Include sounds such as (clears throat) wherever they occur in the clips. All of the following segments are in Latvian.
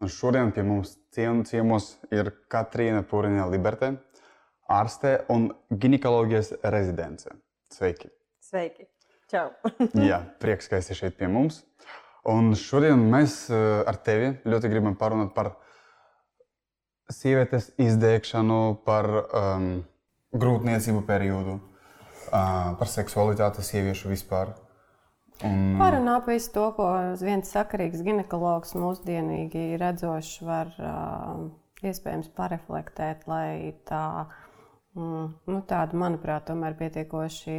Un šodien pie mums ciem, ciemos ir Katrīna Pūriņa Libertē, ārste un ginekoloģijas rezidence. Sveiki! Sveiki! Čau! (laughs) Jā, prieks, ka esi šeit pie mums. Un šodien mēs eh, ar tevi ļoti gribam parunāt par sievietes izdēkšanu, par um, grūtniecību periodu, uh, par seksualitāti sieviešu vispār. Un... Parunā par visu to, ko viens sakarīgs ginekologs mūsdienīgi redzošs var uh, iespējams pareflektēt, lai tā, mm, nu, tāda, manuprāt, tomēr pietiekoši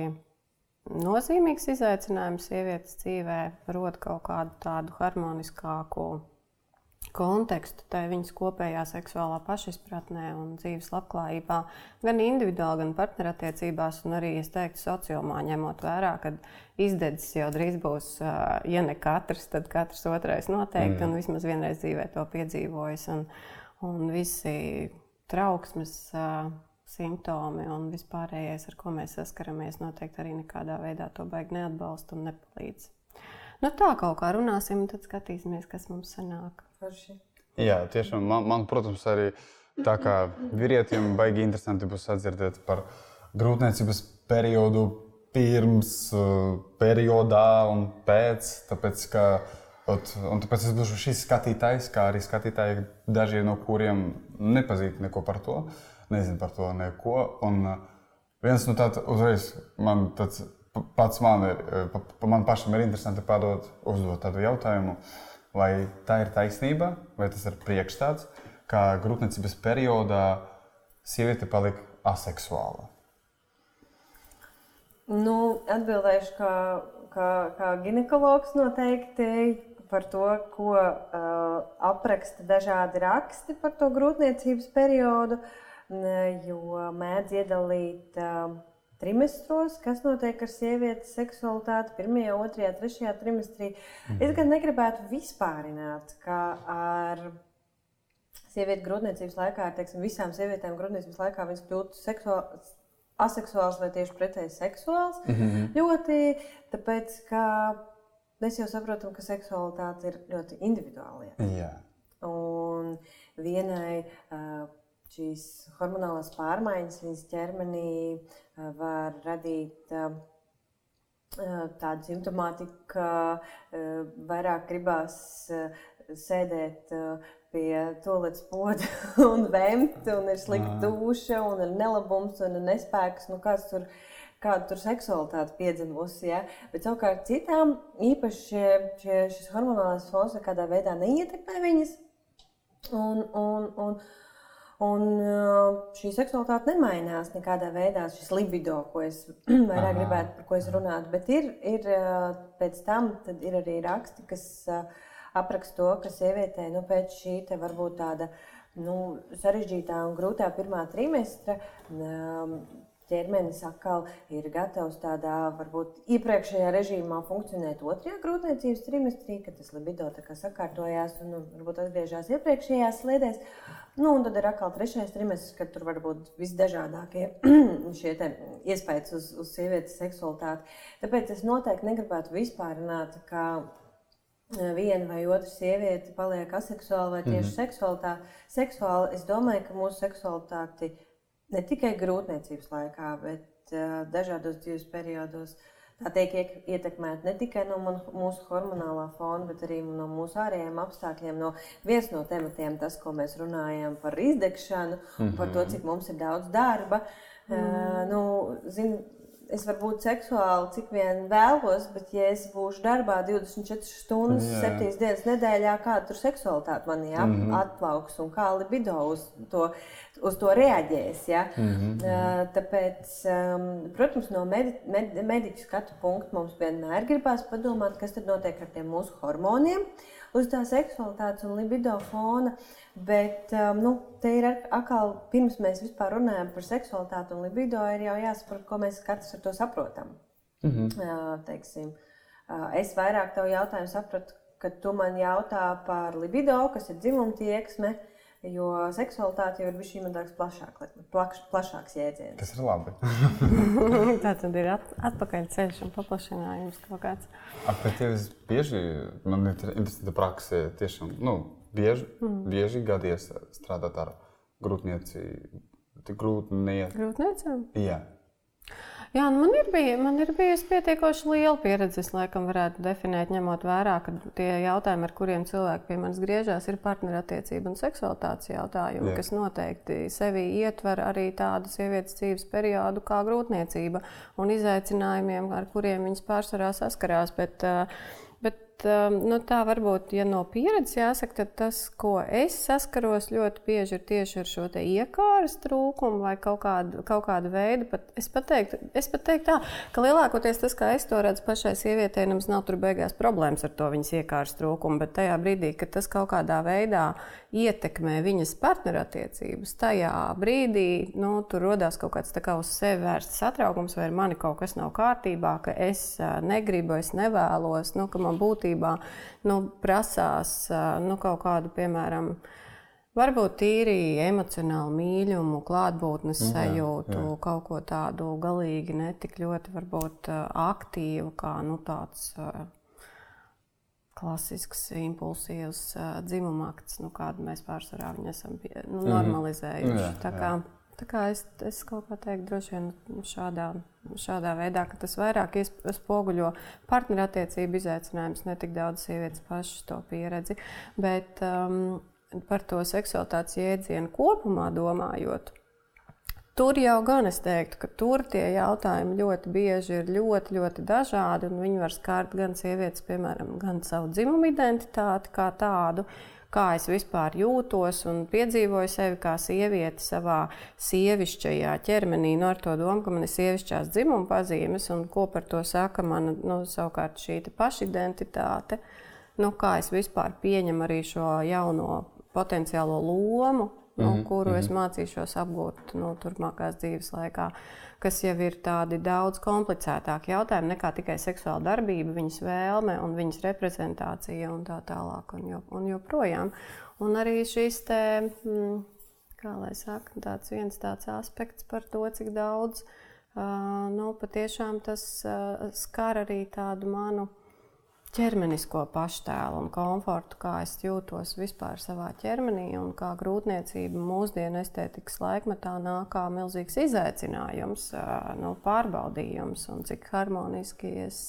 nozīmīgs izaicinājums sievietes dzīvē, rod kaut kādu tādu harmoniskāku kontekstu tai viņas kopējā seksuālā pašizpratnē un dzīves labklājībā, gan individuāli, gan partnerattiecībās, un arī, es teiktu, sociālā ņemot vērā, ka izdedzis jau drīz būs, ja ne katrs, tad katrs otrais noteikti, mm. un vismaz vienreiz dzīvē to piedzīvojis. Un, un visi trauksmes simptomi un vispārējais, ar ko mēs saskaramies, noteikti arī nekādā veidā to baigi neatbalsta un nepalīdz. Nu, tā kaut kā runāsim, un tad skatīsimies, kas mums sanāk. Forši. Jā, tiešām man, man, protams, arī tā kā vīrietiem baigi interesanti būs atdzirdēt par grūtniecības periodu pirms, periodā un pēc. Tāpēc, ka, un tāpēc es būšu šis skatītājs, kā arī skatītāji, daži no kuriem nepazīst neko par to. Uh, nezinu par to neko. Un uh, viens no tādiem uzreiz man tāds pats man ir, uh, man pašam ir interesanti padot, uzdot tādu jautājumu, vai tā ir taisnība, vai tas ir priekšstats, ka grūtniecības periodā sieviete palika aseksuāla. Nu, atbildēšu, kā, kā, kā ginekologs noteikti par to, ko uh, apraksta dažādi raksti par to grūtniecības periodu. Jo mēdz iedalīt uh, trimestros, kas notiek ar sievietes seksualitāti, pirmajā, otrajā, trešajā trimestrī. Mhm. Es gan negribētu vispārināt, ka ar sievieti grūtniecības laikā, ar teiksim, visām sievietēm grūtniecības laikā viņas kļūtu seksuāli. Aseksuāls vai tieši pretēji seksuāls. Mm -hmm. Ļoti, tāpēc, ka mēs jau saprotam, ka seksualitāte ir ļoti individuāla lieta. Yeah. Un vienai uh, šīs hormonālās pārmaiņas viņas ķermenī eh, var radīt eh, eh, tādu simptomātiku, ka vairāk gribās sēdēt pie toaletes poda (laughs) un vēmt, un ir slikta duša, un ir nelabums, un ir nespēks. Nu, kāds tur kāda tur seksualitāte piedzimusi. Ja? Bet savukārt citām īpaši šie, šie, šis hormonālais fons nekādā veidā neietekmē viņas. Un, un, un, Un uh, šī seksualitāte nemainās nekādā veidā. Šis libido, ko es (clears throat) vairāk gribētu, par ko es runātu, bet ir, ir uh, pēc tam ir arī raksti, kas uh, apraksta to, ka sievietē nu, pēc šī varbūt tāda nu, sarežģītā un grūtā pirmā trimestra ķermenis atkal ir gatavs tādā varbūt iepriekšējā režīmā funkcionēt otrajā grūtniecības trimestrī, kad tas libido sakārtojās un nu, varbūt atgriežas iepriekšējās sliedēs. Nu, un tad ir atkal trešais trimestris, kad tur var būt visdažādākie (clears throat) šie iespējas uz, uz sievietes seksualitāti. Tāpēc es noteikti negribētu vispārināt, ka e, viena vai otra sieviete paliek aseksuāla vai tieši mm -hmm. Seksuāli, es domāju, ka mūsu seksualitāti ne tikai grūtniecības laikā, bet uh, dažādos dzīves periodos. Tā tiek ietekmēta ne tikai no mūsu hormonālā fona, bet arī no mūsu ārējiem apstākļiem. No viens no tematiem, tas, ko mēs runājam par izdegšanu, mm -hmm. par to, cik mums ir daudz darba. Mm. Uh, nu, zin, es varu būt seksuāli, cik vien vēlos, bet, ja es būšu darbā 24 stundas, Jā. 7 dienas nedēļā, kāda tur seksualitāte manī mm -hmm. atplauks un kā libido uz to, uz to reaģēs. Ja? Mm -hmm. Tāpēc, protams, no medi, med, mediķu skatu punkta mums vienmēr gribās padomāt, kas tad notiek ar tiem mūsu hormoniem uz tā seksualitātes un libido fona. Bet um, nu, te ir atkal, pirms mēs vispār runājam par seksualitāti un libido, ir jau jāsaprot, ko mēs katrs ar to saprotam. Mm -hmm. teiksim, es vairāk tev jautājumu sapratu, kad tu man jautā par libido, kas ir dzimuma tieksme. Jo seksualitāte jau ir bijis tāds plašāk, plaš, plašāks jēdziens. Tas ir labi. (laughs) tā tad ir at, atpakaļ ceļš un paplašinājums kaut kāds. Ar tevi bieži man ir interesanta praksa, tiešām, nu, bieži, mm. bieži gadies strādāt ar grūtniecību. Grūtniecēm? Jā. Jā, nu man, ir bija, man ir bijusi pietiekoši liela pieredze. Laikam varētu definēt, ņemot vērā, ka tie jautājumi, ar kuriem cilvēki pie manis griežās, ir partnerattiecību un seksualitātes jautājumi, Jā. kas noteikti sevi ietver arī tādu sievietes dzīves periodu kā grūtniecība un izaicinājumiem, ar kuriem viņas pārsvarā saskarās. Bet, uh, Um, nu, tā varbūt, ja no pieredzes jāsaka, tad tas, ko es saskaros ļoti bieži, ir tieši ar šo iekāras trūkumu vai kaut kādu, kaut kādu veidu. Pat, es pat teiktu, es pat teiktu tā, ka lielākoties tas, kā es to redzu, pašai sievietei nemaz nav tur beigās problēmas ar to viņas iekāras trūkumu, bet tajā brīdī, kad tas kaut kādā veidā ietekmē viņas partnerattiecības, tajā brīdī nu, tur radās kaut kāds kā uz sevi vērsts satraukums, vai ar mani kaut kas nav kārtībā, ka es negribu, es nevēlos, nu, ka man būtībā nu, prasās nu, kaut kādu, piemēram, Varbūt tīri emocionāli mīlumu, klātbūtnes mhm, sajūtu, jā, jā. kaut ko tādu galīgi netik ļoti varbūt, aktīvu, kā nu, tāds klasisks, impulsīvs uh, dzimuma akts, nu, kādu mēs pārsvarā esam pie, nu, mhm. normalizējuši. Mm -hmm. Tā kā, es, es kaut kā teiktu, droši vien šādā, šādā veidā, ka tas vairāk spoguļo partnerattiecību izaicinājumus, ne tik daudz sievietes pašas to pieredzi. Bet um, par to seksualitātes jēdzienu kopumā domājot. Tur jau gan es teiktu, ka tur tie jautājumi ļoti bieži ir ļoti, ļoti dažādi. Viņi var skart gan sievietes, piemēram, gan savu dzimumu identitāti kā tādu, kā es vispār jūtos un piedzīvoju sevi kā sievieti savā sievišķajā ķermenī, no nu, ar to domu, ka man ir sievišķās dzimuma pazīmes un ko par to saka mana nu, savukārt šī pašidentitāte. Nu, kā es vispār pieņemu arī šo jauno potenciālo lomu, nu, mm -hmm. kuru es mhm. mācīšos apgūt nu, turpmākās dzīves laikā, kas jau ir tādi daudz komplicētāki jautājumi nekā tikai seksuāla darbība, viņas vēlme un viņas reprezentācija un tā tālāk. Un, jo, un joprojām. Un arī šis te, mm, kā lai saka, tāds viens tāds aspekts par to, cik daudz uh, nu, patiešām tas uh, skar arī tādu manu ķermenisko paštēlu un komfortu, kā es jūtos vispār savā ķermenī un kā grūtniecība mūsdienu estētikas laikmetā nāk kā milzīgs izaicinājums, no pārbaudījums un cik harmoniski es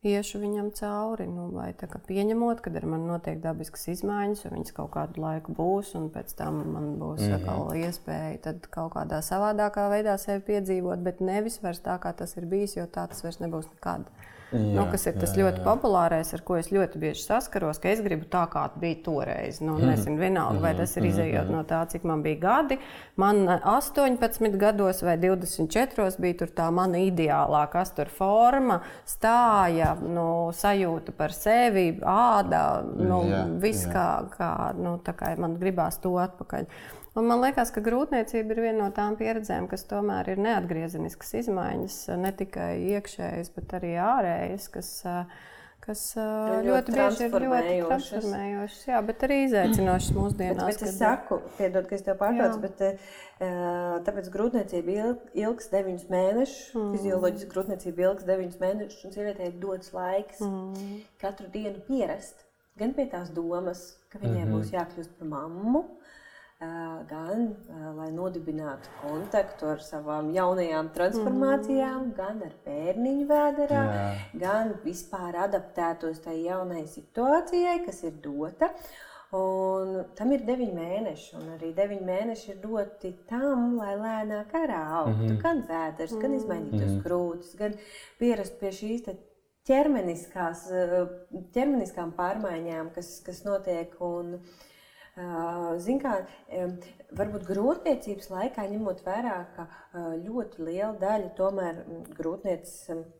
iešu viņam cauri. Nu, vai tā kā pieņemot, ka ar mani notiek dabiskas izmaiņas, un viņas kaut kādu laiku būs, un pēc tam man būs mm -hmm. iespēja kaut kādā savādākā veidā sevi piedzīvot, bet nevis vairs tā, kā tas ir bijis, jo tā tas vairs nebūs nekad. Jā, nu, kas ir tas jā, ļoti jā. populārais, ar ko es ļoti bieži saskaros, ka es gribu tā, kā bija toreiz. Nu, mm. Nezinu, vienalga, vai tas ir izējot mm. no tā, cik man bija gadi. Man 18 gados vai 24 bija tā mana ideālā kastura forma, stāja, nu, sajūta par sevi, āda, nu, viss kā, kā, nu, kā man gribās to atpakaļ. Un man liekas, ka grūtniecība ir viena no tām pieredzēm, kas tomēr ir neatgriezeniskas izmaiņas, ne tikai iekšējas, bet arī ārējas, kas, kas ļoti, ļoti bieži ir ļoti transformējošas, jā, bet arī izaicinošas mūsdienās. Bet, bet es saku, piedod, ka es tev pārtraucu, bet tāpēc grūtniecība ilgs deviņus mēnešus, mm. fizioloģiski grūtniecība ilgs deviņus mēnešus, un sievietei ir dots laiks mm. katru dienu pierast gan pie tās domas, ka viņai mm -hmm. būs jākļūst par mammu, gan lai nodibinātu kontaktu ar savām jaunajām transformācijām, mm. gan ar bērniņu vēderā, Jā. gan vispār adaptētos tai jaunai situācijai, kas ir dota. Un tam ir deviņi mēneši, un arī deviņi mēneši ir doti tam, lai lēnāk arī augtu. Mm -hmm. Gan vēders, gan izmainītos mm -hmm. krūtis, gan pierast pie šīs ķermeniskās, ķermeniskām pārmaiņām, kas, kas notiek. Un, uh, Ziniet, kā varbūt grūtniecības laikā, ņemot vērā, ka ļoti liela daļa tomēr grūtniecības.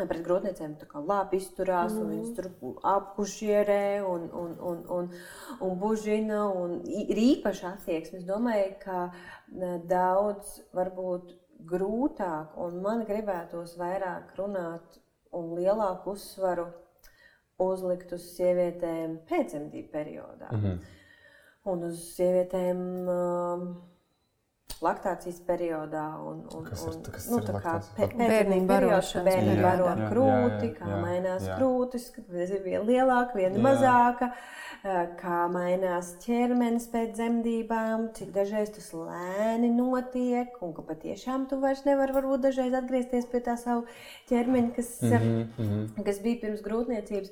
Pret grūtniecēm tā kā labi izturās, mm. un viņas tur apkušierē un, un, un, un, un bužina, un ir īpaša attieksme. Es domāju, ka daudz varbūt grūtāk, un man gribētos vairāk runāt un lielāku uzsvaru uzlikt uz sievietēm pēcdzemdību periodā. Mm -hmm un uz sievietēm, um, laktācijas periodā. Un, un, Kas ir- un, kas nu, ir tā kā laktācijas? pē- Bērniņu pēcdzemdību periods, barošanas kad bērni periodā. baro krūti, kā mainās jā. krūtis, kad ir viena lielāka, viena Jā. mazāka, kā mainās ķermenis pēc dzemdībām, cik dažreiz tas lēni notiek, un ka patiešām tu vairs nevari varbūt dažreiz atgriezties pie tā savu ķermeņa, kas, mm Mhm, mhm. kas bija pirms grūtniecības.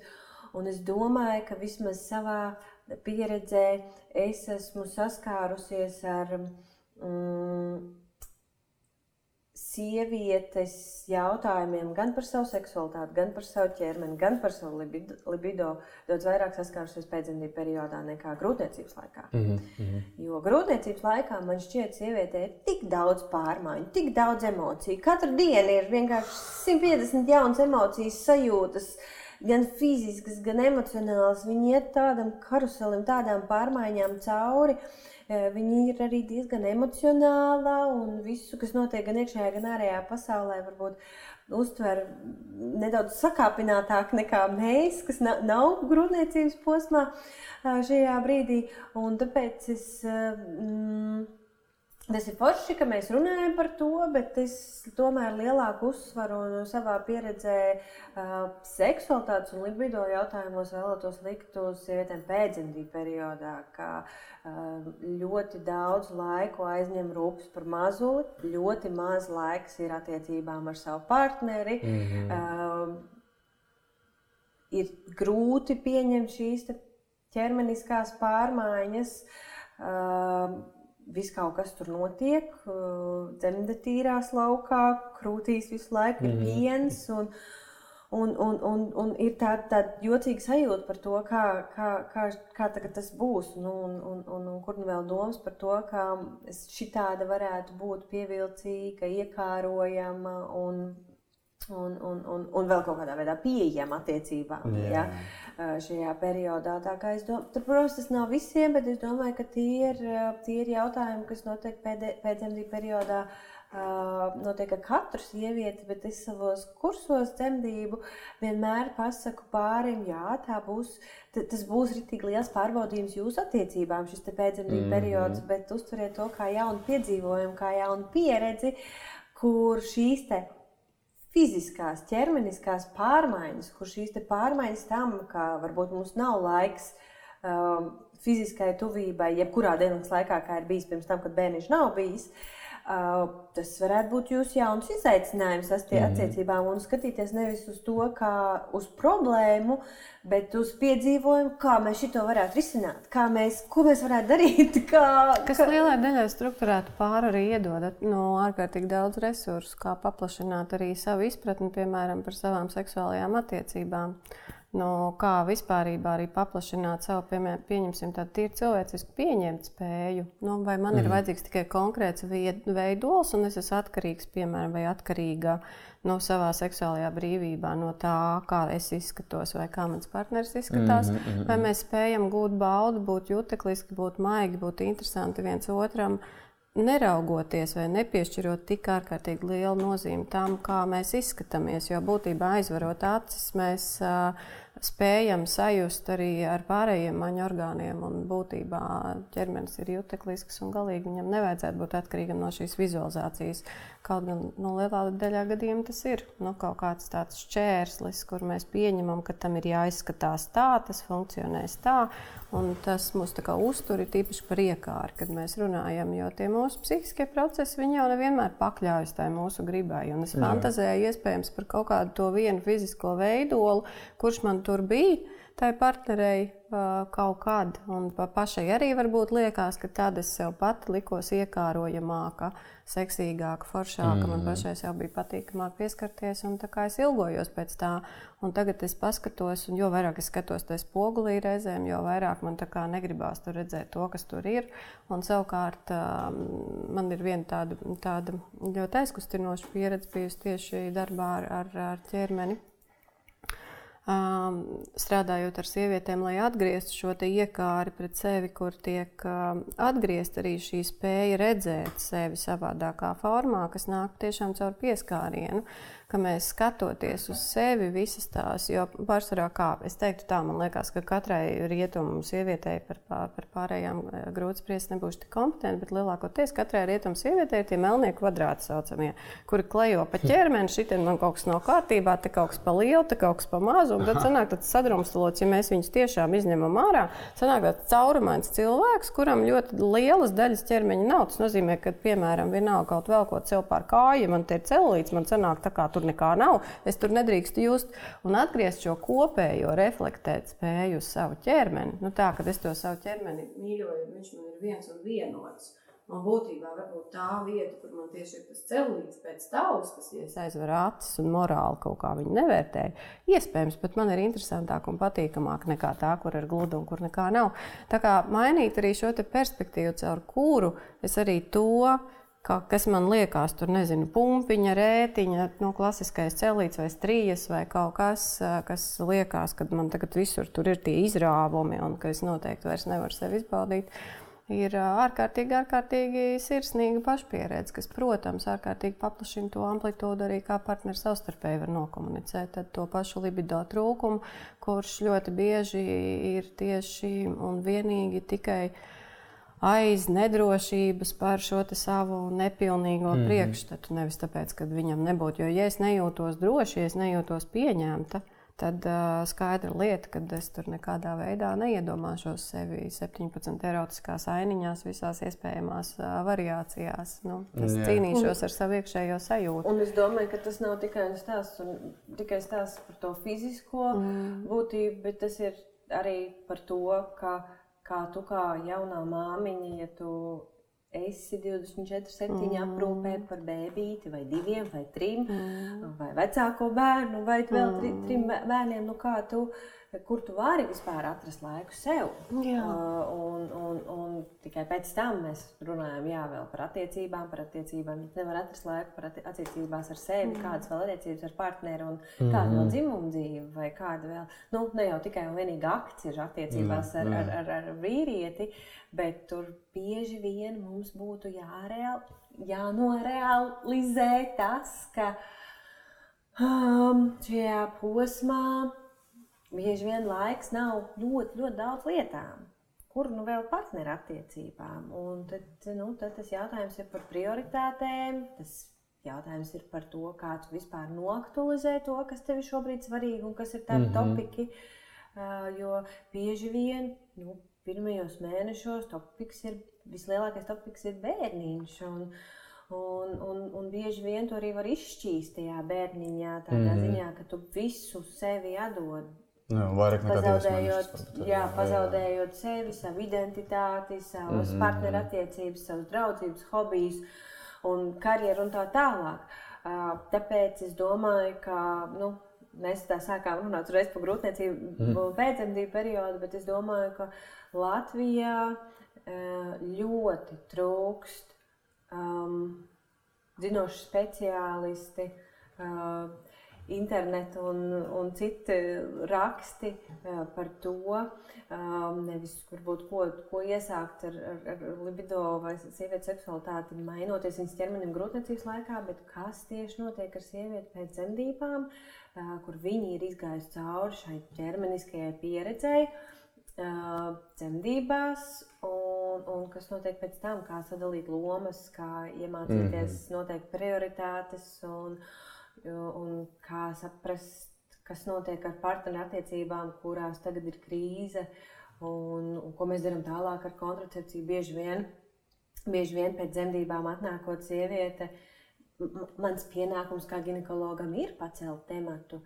Un es domāju, ka vismaz savā pieredzē es esmu saskārusies ar mm, sievietes jautājumiem gan par savu seksualitāti, gan par savu ķermeni, gan par savu libido, libido daudz vairāk saskārusies pēcdzemdību periodā nekā grūtniecības laikā. Mhm, mhm. Jo grūtniecības laikā man šķiet, ka sievietē ir tik daudz pārmaiņu, tik daudz emociju. Katru dienu ir vienkārši 150 jaunas emocijas, sajūtas, gan fiziskas, gan emocionālas. Viņi iet tādam karuselim, tādām pārmaiņām cauri. Eh, Viņi ir arī diezgan emocionāli un visu, kas notiek gan iekšējā, gan ārējā pasaulē, varbūt uztver nedaudz sakāpinātāk nekā mēs, kas na- nav grūtniecības posmā ā, šajā brīdī. Un tāpēc es, ā, mm, tas ir forši, ka mēs runājam par to, bet es tomēr lielāku uzsvaru savā pieredzē ā, seksualitātes un libido jautājumos vēlētos likt uz sievietēm pēcdzemdību periodā. Kā, ā, ļoti daudz laiku aizņem rūpes par mazuli, ļoti maz laiks ir attiecībām ar savu partneri. Mhm. Uh, ir grūti pieņemt šīs ķermeniskās pārmaiņas. Uh, Viss kaut kas tur notiek, uh, dzemde tīrās laukā, krūtīs visu laiku ir Mhm. piens. Un, un, un, un, un ir tāda tā jocīga sajūta par to, kā, kā, kā, kā tas būs. Nu, un, un, un, un kur nu vēl domas par to, kā šī tāda varētu būt pievilcīga, iekārojama un, un, un, un, un vēl kaut kādā veidā pieejama attiecībām. Jā. Ja? šajā periodā. Domāju, tur, protams, tas nav visiem, bet es domāju, ka tie ir, tie ir jautājumi, kas notiek pēdē- pēcdzemdību periodā. ā, Notiek ar katru sievieti, bet es savos kursos dzemdību vienmēr pasaku pārim, jā, tā būs, ta- tas būs rītīgi liels pārbaudījums jūsu attiecībām, šis te pēcdzemdību Mhm. periods, bet uztveriet to kā jaunu piedzīvojumu, kā jaunu pieredzi, kur šīs te fiziskās, ķermeniskās pārmaiņas, kur šīs pārmaiņas tam, ka varbūt mums nav laiks um, fiziskai tuvībai, jebkurā dienas laikā, kā ir bijis pirms tam, kad bērniņš nav bijis. Uh, tas varētu būt jūsu jauns izaicinājums Mhm. attiecībām un skatīties nevis uz to kā uz problēmu, bet uz piedzīvojumu, kā mēs šo varētu risināt, kā mēs, ko mēs varētu darīt. (laughs) Kā, Kas kā- lielai daļai struktūrētu pāri arī iedod no ārkārtīgi daudz resursu, kā paplašināt arī savu izpratni, piemēram, par savām seksuālajām attiecībām. No kā vispār arī paplašināt savu, piemēram, pieņemsim tādu tīri cilvēcisku pieņemt spēju. Nu, vai man mm. ir vajadzīgs tikai konkrēts veidols, un es esmu atkarīgs, piemēram, vai atkarīga no savā seksuālajā brīvībā, no tā, kā es izskatos, vai kā mans partneris izskatās. Mm -hmm. Vai mēs spējam gūt baudu, būt jutekliski, būt maigi, būt interesanti viens otram, neraugoties vai nepiešķirot tik ārkārtīgi lielu nozīmi tam, kā mēs izskatāmies. Jo būtībā aizvarot acis, mēs uh, spējam sajust arī ar pārējiem maņu orgāniem. Un būtībā ķermenis ir juteklisks un galīgi viņam nevajadzētu būt atkarīgam no šīs vizualizācijas. Kaut gan no lielā daļā gadījumā tas ir nu, kaut kāds tāds šķērslis, kur mēs pieņemam, ka tam ir jāizskatās tā, tas funkcionēs tā. Tas mūs uztur ir tīpaši par iekāri, kad mēs runājam, jo tie mūsu psihiskie procesi jau nevienmēr pakļaujas tai mūsu gribai. Un es fantazēju iespējams par kaut kādu to vienu fizisko veidolu, kurš man tur bija. Tai partnerei kaut kad, un pa pašai arī varbūt liekas, ka tad es sev pati likos iekārojamāka, seksīgāka, foršāka. Mm. Man pašai jau bija patīkamāk pieskarties, un tā kā es ilgojos pēc tā. Un tagad es paskatos, un jo vairāk es skatos tajā spogulī reizēm, jo vairāk man tā kā negribās tur redzēt to, kas tur ir. Un savukārt man ir viena tāda, tāda ļoti aizkustinoša pieredze bijusi tieši darbā ar, ar, ar ķermeni. Um, strādājot ar sievietēm, lai atgrieztu šo iekāri pret sevi, kur tiek um, atgriezt arī šī spēja redzēt sevi savādākā formā, kas nāk tiešām caur pieskārienu. Uh, ka mēs skatoties uz sevi, visas tās, jo pārsvarā kā es teiktu, tā man liekas, ka katrai rietumu sievietei par, par pārējām eh, grūti spriest nebūs tik kompetenti, bet lielākoties katrai rietumu sievietei ir tie melnie kvadrāti saucamie, kuri klejo pa ķermeni, šitien man kaut kas nav kārtībā, te kaut kas pa lielu, te kaut kas pa mazu, un tad sanāk tāds sadrumstalots, ja mēs viņus tiešām izņemam ārā, sanāk tāds caurumains cilvēks, kuram ļoti lielas daļas ķermeņa nav. Tas nozīmē, ka, piemēram, vienalga kaut vēl ko sev pār kāju, man te ir celulīts, man sanāk tā kā tur nekā nav, es tur nedrīkstu just un atgriezt šo kopējo reflektēt spēju uz savu ķermeni. Nu, tā, kad es to savu ķermeni mīļoju, viņš man ir viens un vienots. Man būtībā tā vieta, kur man tieši ir tas celīts pēc tavas, kas ja es aizveru acis un morāli kaut kā viņu nevērtēju. Iespējams, bet man ir interesantāk un patīkamāk nekā tā, kur ir gluda un kur nekā nav. Tā kā mainīt arī šo perspektīvu, caur kuru es arī to Kā, kas man liekas, tur nezinu, pumpiņa, rētiņa, nu, klasiskais celīts vai strījas vai kaut kas, kas liekas, ka man tagad visur tur ir tie izrāvumi un ka es noteikti vairs nevaru sevi izbaudīt. Ir ārkārtīgi, ārkārtīgi sirsnīga pašpieredze, kas, protams, ārkārtīgi paplašina to amplitūdu arī kā partneri savstarpēji var nokomunicēt. Tad to pašu libido trūkumu, kurš ļoti bieži ir tieši un vienīgi tikai uh, aiz nedrošības par šo savu nepilnīgo mm -hmm. priekšstatu. Nevis tāpēc, ka viņam nebūtu. Jo, ja es nejūtos droši, ja es nejūtos pieņemta, tad uh, skaidra lieta, ka es tur nekādā veidā neiedomāšos sevi 17 erotiskās ainiņās, visās iespējamās uh, variācijās. Nu, es Jā. cīnīšos ar savu iekšējo sajūtu. Un es domāju, ka tas nav tikai stāsts, tikai stāsts par to fizisko mm. būtību, bet tas ir arī par to, ka kā tu kā jaunā māmiņa, ja tu esi 24, 7 mm. aprūpē par bērnu, vai diviem, vai trim, mm. vai vecāko bērnu, vai vēl mm. trim bērniem. Nu, kā tu kur tu vari vispār atrast laiku sev. Jā. Uh, un, un, un tikai pēc tam mēs runājam jā, par attiecībām, par attiecībām. Ja nevar atrast laiku par attiecībās ar sevi, mm. kādas vēl attiecības ar partneri un mm. kāda vēl dzimuma dzīve, vai kāda vēl, nu, ne jau tikai un vienīgi akts ir attiecībās mm. ar, ar, ar, ar vīrieti, bet tur bieži vien mums būtu jāreal, jānorealizē tas, ka um, šajā posmā bieži vien laiks nav ļoti, ļoti daudz lietām. Kur nu vēl partneru attiecībām? Un tad, nu, tad tas jautājums ir par prioritātēm. Tas jautājums ir par to, kā tu vispār noaktualizē to, kas tev ir šobrīd svarīgi un kas ir tādi mm -hmm. topiki. Jo bieži vien nu, pirmajos mēnešos topiks ir vislielākais topiks ir bērniņš. Un, Un, un, un bieži vien to arī var izšķīst tajā bērniņā, tādā mm -hmm. ziņā, ka tu visu sevi atdod Jā, vairāk nekā pazaudējot, mēnešus, jā, pazaudējot jā. sevi, savu identitāti, savas mm -hmm. partnerattiecības, savas draudzības, hobijus un karjeru un tā tālāk. Tāpēc es domāju, ka nu, mēs tā sākām runāt uzreiz par grūtniecību mm. pēcdzemdību periodu, bet es domāju, ka Latvijā ļoti trūkst um, zinoši speciālisti. Uh, internetu un, un citi raksti uh, par to, um, nevis varbūt ko, ko iesākt ar, ar, ar libido vai sievietes seksualitāti, mainoties viņas ķermenim grūtniecības laikā, bet kas tieši notiek ar sievieti pēc dzemdībām, uh, kur viņi ir izgājuši cauri šai ķermeniskajai pieredzei. Uh, dzemdībās, un, un kas notiek pēc tam, kā sadalīt lomas, kā iemācīties mm -hmm. noteikt prioritātes un, uh, un kā saprast, kas notiek ar partneru attiecībām, kurās tagad ir krīze, un, un ko mēs darām tālāk ar kontracepciju. Bieži vien, bieži vien pēc dzemdībām atnākot sieviete, mans pienākums kā ginekologam ir pacelt tematu.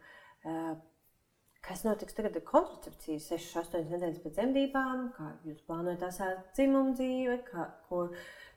Kas notiks tagad ar kontracepciju 6-8 nedēļas pēc dzemdībām, kā jūs plānojat tās dzimumu dzīvi, kā, ko,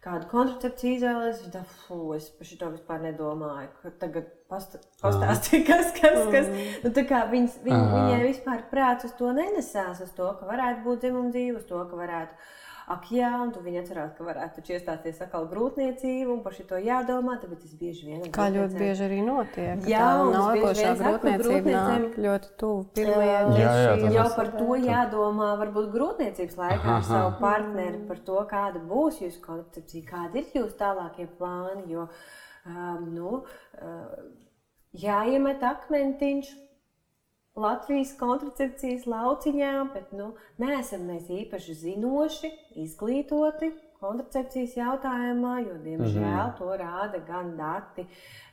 kādu kontracepciju izvēlēties. Tad, fu, es par šo vispār nedomāju. Tagad pastāstīja, kas, kas, kas. Nu, viņas, viņ, viņai vispār prāts uz to nenesās, uz to, ka varētu būt dzimuma dzīve, uz to, ka varētu ak, jā, un tu viņi atcerās, ka varētu iestāties atkal grūtniecība un par šo jādomā, tāpēc tas bieži vien ir. Kā ļoti bieži arī notiek. Jā, un nākošā grūtniecība nāk ļoti tuvu pirmajai. Jā, jau par to jādomā varbūt grūtniecības laikā ar savu partneri, par to, kāda būs jūsu koncepcija, kādi ir jūsu tālākie plāni, jo, um, nu, uh, jāiemet akmentiņš Latvijas kontracepcijas lauciņā, bet nu, neesam mēs īpaši zinoši, izglītoti kontracepcijas jautājumā, jo, diemžēl, -hmm. to rāda gan dati,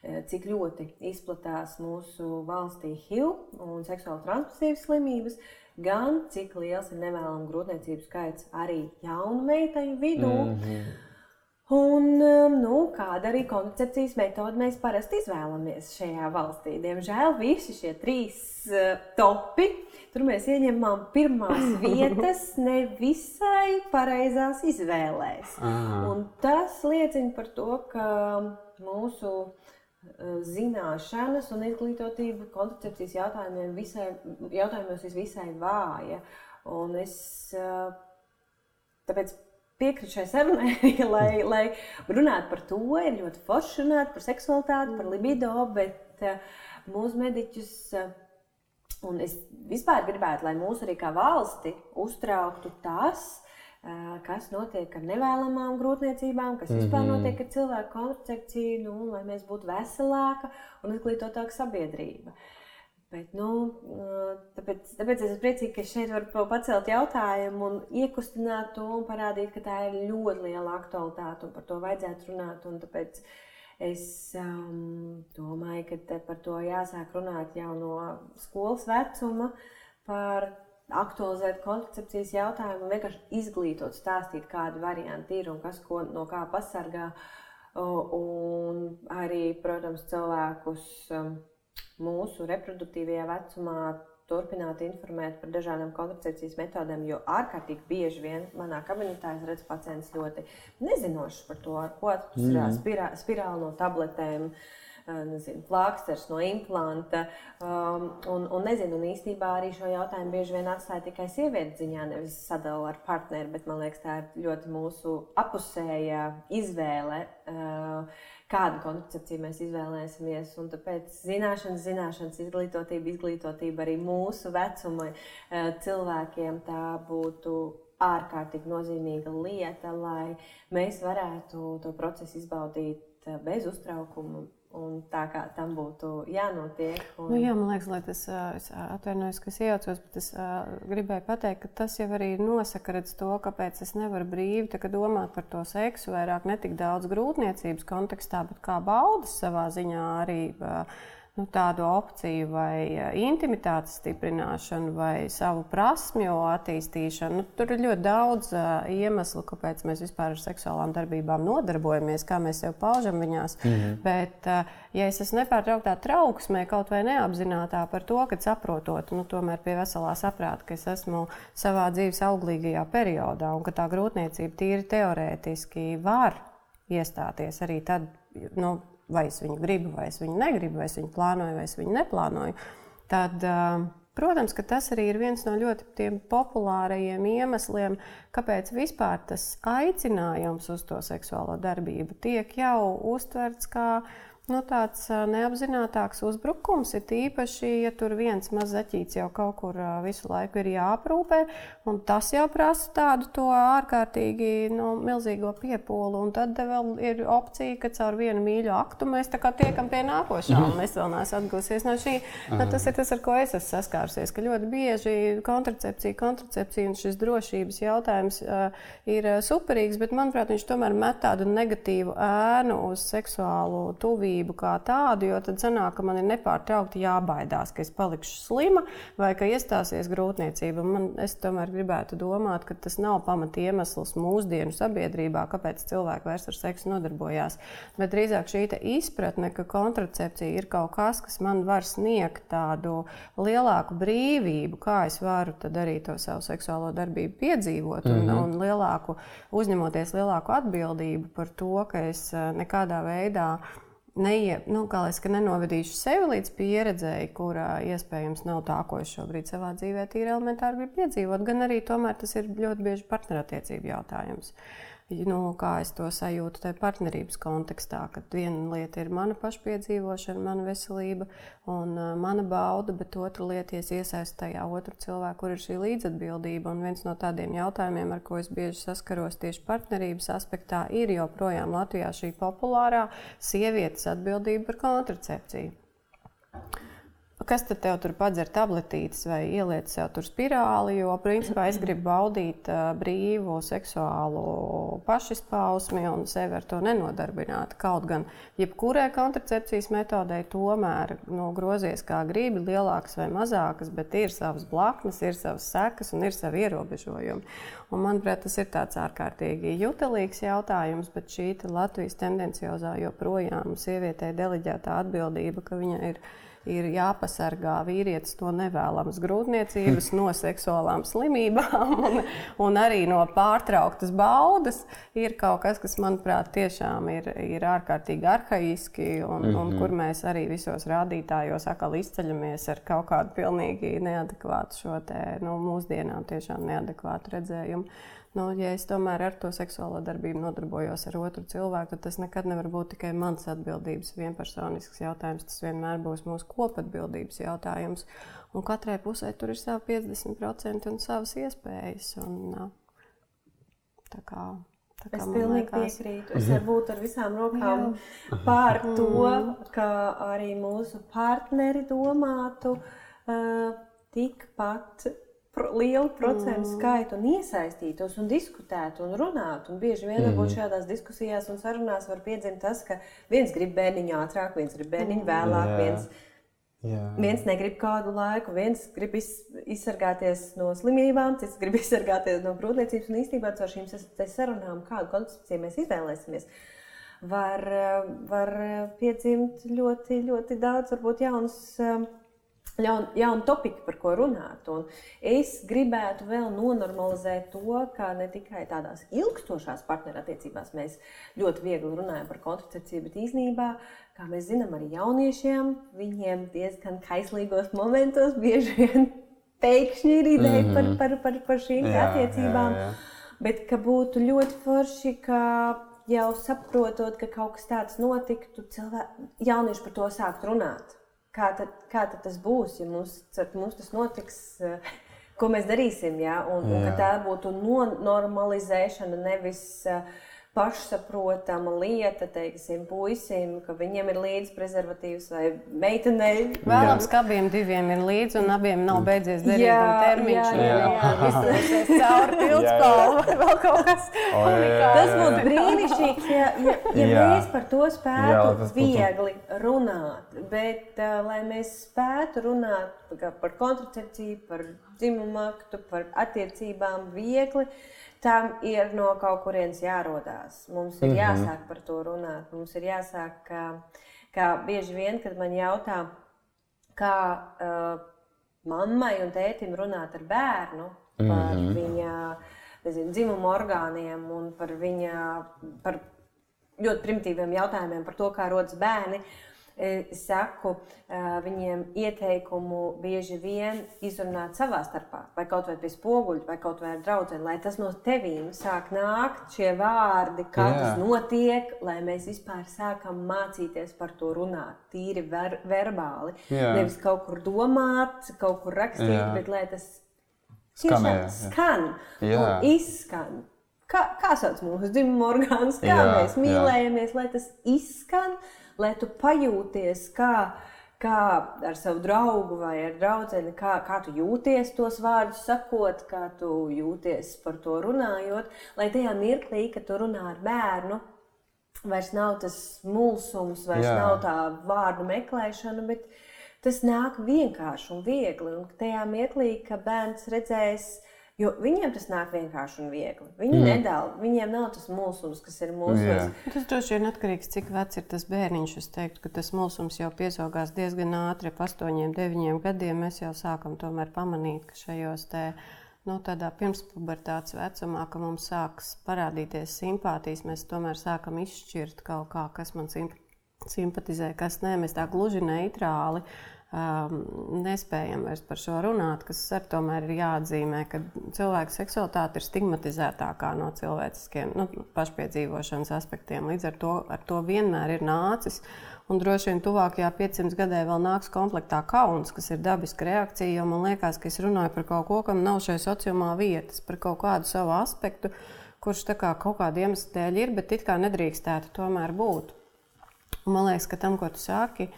eh, cik ļoti izplatās mūsu valstī HIV un seksuāli transmisīvas slimības, gan cik liels ir nevēlamu grūtniecību skaits arī jaunu meiteņu vidū. Mm -hmm. Un, um, nu, kāda arī koncepcijas metode mēs parasti izvēlamies šajā valstī? Diemžēl visi šie trīs uh, topi, tur mēs ieņemam pirmās (laughs) vietas nevisai pareizās izvēlēs. Un tas liecina par to, ka mūsu uh, zināšanas un izglītotība koncepcijas jautājumiem visai, jautājumos ir visai vāja. Un es uh, tāpēc piekrītu šai sarunai, (laughs) lai, lai runātu par to. Ir ļoti forši runāt par seksualitāti, par libido, bet uh, mūsu mediķus. Uh, Un es vispār gribētu, lai mūsu arī kā valsti uztrauktu tas, uh, kas notiek ar nevēlamām grūtniecībām, kas vispār notiek ar cilvēku koncepciju, nu, lai mēs būtu veselāka un izglītotāka sabiedrība. Uh, Bet, nu, tāpēc, tāpēc es esmu priecīga, ka šeit var pacelt jautājumu iekustināt to un parādīt, ka tā ir ļoti liela aktualitāte un par to vajadzētu runāt. Tāpēc es um, domāju, ka par to jāsāk runāt jau no skolas vecuma, par aktualizēt koncepcijas jautājumu, vienkārši izglītot, stāstīt, kādi varianti ir un kas ko, no kā pasargā. Un arī, protams, cilvēkus. Um, mūsu reproduktīvajā vecumā turpināt informēt par dažādām kontracepcijas metodēm, jo ārkārtīgi bieži vien manā kabinetā es redzu pacientus ļoti nezinošus par to, ar ko ir mm. spirā, spirāli no tabletēm. Nezinu, plāksters no implanta. Um, un, un, nezinu, un īstenībā arī šo jautājumu bieži vien atstāja tikai sievietes ziņā, nevis sadalīja ar partneri. Bet man liekas, tā ir ļoti mūsu apusēja izvēle. Uh, kādu koncepciju mēs izvēlēsimies. Un tāpēc zināšanas, zināšanas, izglītotība, izglītotība arī mūsu vecuma eh, cilvēkiem tā būtu ārkārtīgi nozīmīga lieta, lai mēs varētu to procesu izbaudīt eh, bez uztraukuma Un tā kā tam būtu jānotiek. Un... Nu, jā, man liekas, tas, es atvainojos, ka es iejaucos, bet es gribēju pateikt, ka tas jau arī nosaka to, kāpēc es nevaru brīvi domāt par to seksu, vairāk ne tik daudz grūtniecības kontekstā, bet kā baudas savā ziņā arī. Uh, nu, tādu opciju, vai e, intimitātes stiprināšanu, vai savu prasmju attīstīšanu. Nu, tur ir ļoti daudz uh, iemeslu, kāpēc mēs vispār ar seksuālām darbībām nodarbojamies, kā mēs sev paužam viņās. Mm -hmm. Bet, uh, ja es esmu nepārtrauktā trauksmē, kaut vai neapzinātā par to, ka saprotot, nu, tomēr pie veselā saprāta, ka es esmu savā dzīves auglīgajā periodā un ka tā grūtniecība tīri teorētiski var iestāties arī tad. Nu, vai es viņu gribu, vai es viņu negribu, vai es viņu plānoju, vai es viņu neplānoju, tad, protams, tas arī ir viens no ļoti populārajiem iemesliem, kāpēc vispār tas aicinājums uz to seksuālo darbību tiek jau uztverts kā nu, tāds neapzinātāks uzbrukums. Ir īpaši, ja tur viens mazs zaķīts jau kaut kur visu laiku ir jāaprūpē, un tas jau prasa tādu ārkārtīgi nu, milzīgo piepūli. Un tad vēl ir opcija, ka caur vienu mīļu aktu mēs tiekam pie nākošā, un es vēl neesmu atgūsies no šī. Nu, tas ir tas, ar ko es esmu saskārusies, ka ļoti bieži kontracepcija, kontracepcija un šis drošības jautājums uh, ir superīgs, bet manuprāt, viņš tomēr met tādu negatīvu ēnu uz seksuālu tuvību slimību kā tādu, jo tad sanāk, ka man ir nepārtraukti jābaidās, ka es palikšu slima vai ka iestāsies grūtniecība. Man, es tomēr gribētu domāt, ka tas nav pamat iemesls mūsdienu sabiedrībā, kāpēc cilvēki vairs ar seksu nodarbojās. Bet drīzāk šī izpratne, ka kontracepcija ir kaut kas, kas man var sniegt tādu lielāku brīvību, kā es varu arī to savu seksuālo darbību piedzīvot un, mm -hmm. un lielāku, uzņemoties lielāku atbildību par to, ka es eh, nekādā veidā neie, nu, es, nenovedīšu sevi līdz pieredzēji, kurā iespējams nav tā, ko es šobrīd savā dzīvē tīri elementāri gribu piedzīvot, gan arī tomēr tas ir ļoti bieži partnerattiecību jautājums. Uh, nu, kā es to sajūtu tajā partnerības kontekstā, kad viena lieta ir mana pašpiedzīvošana, mana veselība un uh, mana bauda, bet otra lieta ir iesaistīta tajā otru cilvēku, kur ir šī līdzatbildība. Un viens no tādiem jautājumiem, ar ko es bieži saskaros tieši partnerības aspektā, ir joprojām Latvijā šī populārā sievietes atbildība par kontracepciju. Kas tad tev tur padzer tabletītes vai ieliec sev tur spirāli? Jo, principā, es gribu baudīt brīvu seksuālu pašizpausmi un sevi ar to nenodarbināt. Kaut gan, jebkurai kontracepcijas metodei tomēr nu, grozies kā gribi, lielākas vai mazākas, bet ir savas blaknes, ir savas sekas un ir savi ierobežojumi. Un, manuprāt, tas ir tāds ārkārtīgi jutelīgs jautājums, bet šī Latvijas tendenciozā joprojām sievietei deleģētā atbildība, ka viņa ir ielikās ir jāpasargā vīrietis no nevēlamas grūtniecības, no seksuālām slimībām un, un arī no pārtrauktas baudas, ir kaut kas, kas, manuprāt, tiešām ir, ir ārkārtīgi arhaiski un, mm -hmm. un mhm. kur mēs arī visos rādītājos atkal izceļamies ar kaut kādu pilnīgi neadekvātu šo te, nu, mūsdienām tiešām neadekvātu redzējumu. Nu, ja es tomēr ar to seksuālo darbību nodarbojos ar otru cilvēku, tad tas nekad nevar būt tikai mans atbildības vienpersonisks jautājums. Tas vienmēr būs mūsu kopatbildības jautājums. Un katrai pusē tur ir savi 50% un savas iespējas. Un, tā kā, tā kā es pilnīgi liekas... piekrītu. Es varu būt ar visām rokām pār to, ka arī mūsu partneri domātu uh, tikpat lielu procentu mm. skaitu un iesaistītos un diskutētu un runātu. Un bieži vien mm. šādās diskusijās un sarunās var piedzimt tas, ka viens grib bērniņu ātrāk, viens grib bērniņu vēlāk, yeah. viens, yeah. viens negrib kādu laiku, viens grib izsargāties no slimībām, cits grib (laughs) izsargāties no grūtniecības. Un īstenībā ar šīm sarunām, kādu koncepciju mēs izvēlēsimies, var, var piedzimt ļoti, ļoti daudz varbūt jaunas jaun, jaunu topiku, par ko runāt. Un es gribētu vēl nonormalizēt to, ka ne tikai tādās ilgstošās partnerattiecībās mēs ļoti viegli runājam par kontracepciju, bet īsnībā, kā mēs zinām, arī jauniešiem, viņiem diezgan kaislīgos momentos bieži vien pēkšņi ir ideja mm -hmm. par, mhm. par, par, par šīm jā, attiecībām. Jā, jā. Bet ka būtu ļoti forši, ka jau saprotot, ka kaut kas tāds notiktu, cilvēki, jaunieši par to sākt runāt kā tad, kā tad tas būs, ja mums, mums tas notiks, eh, ko mēs darīsim. Ja? Un, un ka tā būtu normalizēšana, nevis uh, pašsaprotama lieta, teiksim, puisim, ka viņiem ir līdzi prezervatīvs vai meitenei. Vēlams, ka abiem diviem ir līdzi un abiem nav beidzies derīguma termiņš. Jā, jā, jā. (laughs) Izturēsies cauri pildspalvu (laughs) vai vēl kaut kas. Jā, jā, jā. Tas būtu brīnišķīgs, ja, ja, ja jā. mēs par to spētu jā, viegli runāt, bet uh, lai mēs spētu runāt par kontracepciju, par dzimumu aktu, par attiecībām viegli, tam ir no kaut kurienes jārodās. Mums ir mm -hmm. jāsāk par to runāt. Mums ir jāsāk, kā, kā bieži vien, kad man jautā, kā uh, mammai un tētim runāt ar bērnu par mm -hmm. viņa nezinu, dzimumu orgāniem un par viņa par ļoti primitīviem jautājumiem par to, kā rodas bērni. Uh, es saku viņiem ieteikumu bieži vien izrunāt savā starpā, vai kaut vai pie spoguļa, vai kaut vai ar draugu, lai tas no tevīm sāk nākt šie vārdi, kā Jā. tas notiek, lai mēs vispār sākam mācīties par to runāt, tīri ver verbāli. Jā. Nevis kaut kur domāt, kaut kur rakstīt, Jā. bet lai tas skan, skan un izskan. Kā, kā sauc mūsu dzimuma orgāns, kā jā, mēs mīlējamies, jā. lai tas izskan. Lai tu pajūties kā, kā ar savu draugu vai ar draugu, kā, kā tu jūties tos vārdus sakot, kā tu jūties par to runājot. Lai tajā mirklī, kad tu runā ar bērnu, vairs nav tas mulsums, vairs Jā. nav tā vārdu meklēšana, bet tas nāk vienkārši un viegli. Un tajā mirklī, kad bērns redzēs, Jo viņiem tas nāk vienkārši un viegli. Viņi mm. nedala, viņiem nav tas mūzums, kas ir mūsu. Yeah. Tas droši vien atkarīgs no cik vecs ir tas bērniņš. Es teiktu, ka tas mūzums jau piesaugās diezgan ātri, ap 8, 9 gadiem. Mēs jau sākam pamanīt, ka šajos te, nu, tādā pirmspubertātes vecumā, ka mums sākas parādīties simpātijas, mēs tomēr sākam izšķirt kaut kā, kas man simpatizē, kas nē, mēs tā gluži neitrāli. Um, nespējam vairs par šo runāt, kas ar tomēr ir jāatzīmē, ka cilvēka seksualitāte ir stigmatizētākā no cilvēciskiem nu, pašpiedzīvošanas aspektiem. Līdz ar to, ar to vienmēr ir nācis. Un droši vien tuvākajā 500 gadē vēl nāks komplektā kauns, kas ir dabiska reakcija. Jo man liekas, ka es runāju par kaut ko, kam nav šai sociumā vietas, par kaut kādu savu aspektu, kurš kā kaut kāda iemesla dēļ ir, bet it kā nedrīkstētu tomēr būt. Un man liekas, ka tam, ko tu sāki,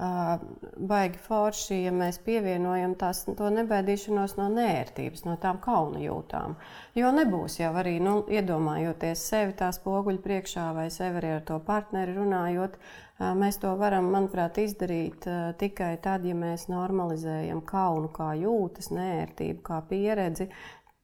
baigi forši, ja mēs pievienojam tās, to nebaidīšanos no nērtības, no tām kauna jūtām. Jo nebūs jau arī nu, iedomājoties sevi tā spoguļa priekšā vai sevi arī ar to partneri runājot. Mēs to varam, manuprāt, izdarīt tikai tad, ja mēs normalizējam kaunu kā jūtas, nērtību kā pieredzi,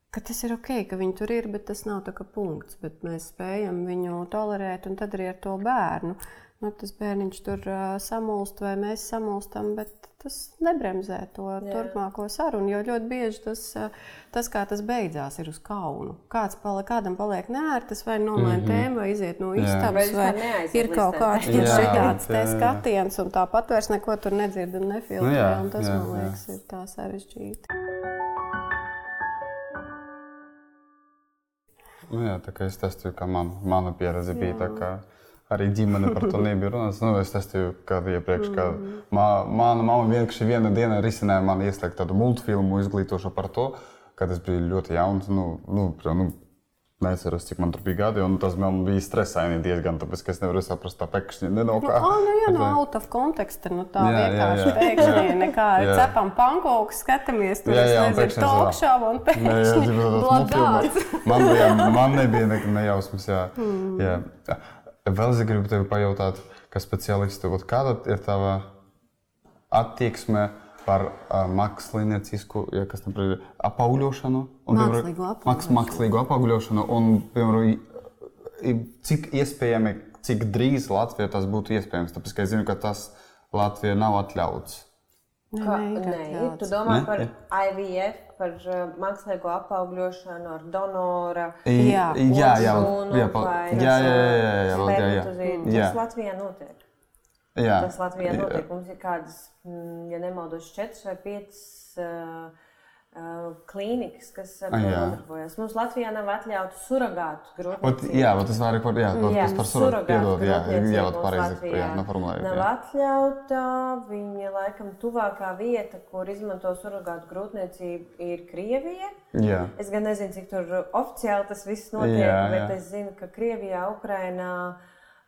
ka tas ir ok, ka viņi tur ir, bet tas nav tā kā punkts. Bet mēs spējam viņu tolerēt, un tad arī ar to bērnu nu, tas bērniņš tur uh, samulst vai mēs samulstam, bet tas nebremzē to Jā. turpmāko sarunu. Jo ļoti bieži tas, tas, kā tas beidzās, ir uz kaunu. Kāds paliek, kādam paliek nērts, vai nomaina mm -hmm. tēmu, vai iziet no istabas, vai, vai ir kaut kāds tāds skatiens, un tāpat vairs neko tur nedzird un nefiltrē. Nu, jā, un tas, jā, man liekas, jā. ir tā sarežģīti. Nu jā, tā kā es testu, ka man, mana pieredze bija tā, ka arī ģimene par to nebija runāts. Nu, es teicu, ka iepriekš, ka mm. mā, mana mamma vienkārši viena diena risināja man ieslēgt tādu multfilmu izglītošu par to, kad es biju ļoti jauns. Nu, nu, nu, Neceros, cik man tur bija gadi, un tas man bija stresaini diezgan, tāpēc, es nevaru saprast, tā pēkšņi nenokā. Nu, nu, jā, no out of konteksta, nu tā jā, vienkārši jā, jā. pēkšņi nekā jā. cepam pankauks, skatāmies tur, jā, jā, es nezinu, talkšāvu un pēkšņi bladāts. Man, bija, man nebija nekad nejausmas, jā. (laughs) Mm. jā. Vēl es gribu tevi pajautāt, kā speciālistu, kāda ir tava attieksme par uh, māksliniecisku, ja kas tam ir apaugļošanu? Un, mākslīgu apaugļošanu. Māks, mākslīgu apaugļošanu un, piemēram, cik iespējami, cik drīz Latvijā tas būtu iespējams, tāpēc, ka es zinu, ka tas Latvijā nav atļauts. Kā, nē, tu domā ne? par IVF, par uh, mākslīgo apaugļošanu ar donora jā, jā, jā, jā, pa, jā, jā, jā, jā. Tas Latvijā notiek. Jā. Tas Latvijā notiek. Mums ir kādas, mm, ja nemaldos, četras vai piecas Uh, klīnikas, kas ar to nodarbojas. Mums Latvijā nav atļauts surrogātu grūtniecību. Jā, bet tas var arī jā, jā, par surrogātu jā, jā, pareizi, jā, noformulēju. Nav jā. atļauta, viņa laikam tuvākā vieta, kur izmanto surrogātu grūtniecību, ir Krievija. Jā. Es gan nezinu, cik tur oficiāli tas viss notiek, jā, jā. bet es zinu, ka Krievijā, Ukrainā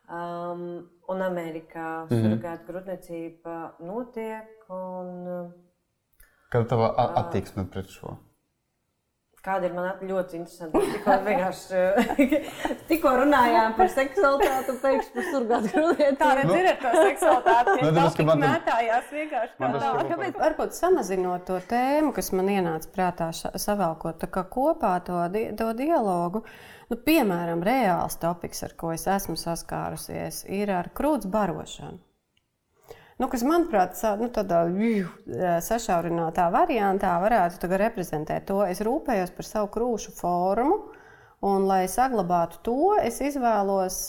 um, un Amerikā mm -hmm. surrogātu grūtniecība notiek. Un, Kāda ir tava attieksme pret šo? Kāda ir mana ļoti interesanta? Tikko vienkārši (laughs) tikko runājām par seksualitāti, un pēkšņi par surgātu grūdienu. Tā redz, ir ar to seksualitāti. Nu, tā man mētājās vienkārši kā tā. Kāpēc varbūt samazinot to tēmu, kas man ienāca prātā savēlkot tā kā kopā to, di to dialogu, nu, piemēram, reāls topiks, ar ko es esmu saskārusies, ir ar krūts barošanu nu, kas, manuprāt, nu, tādā sašaurinātā variantā varētu reprezentēt to. Es rūpējos par savu krūšu formu, un, lai saglabātu to, es izvēlos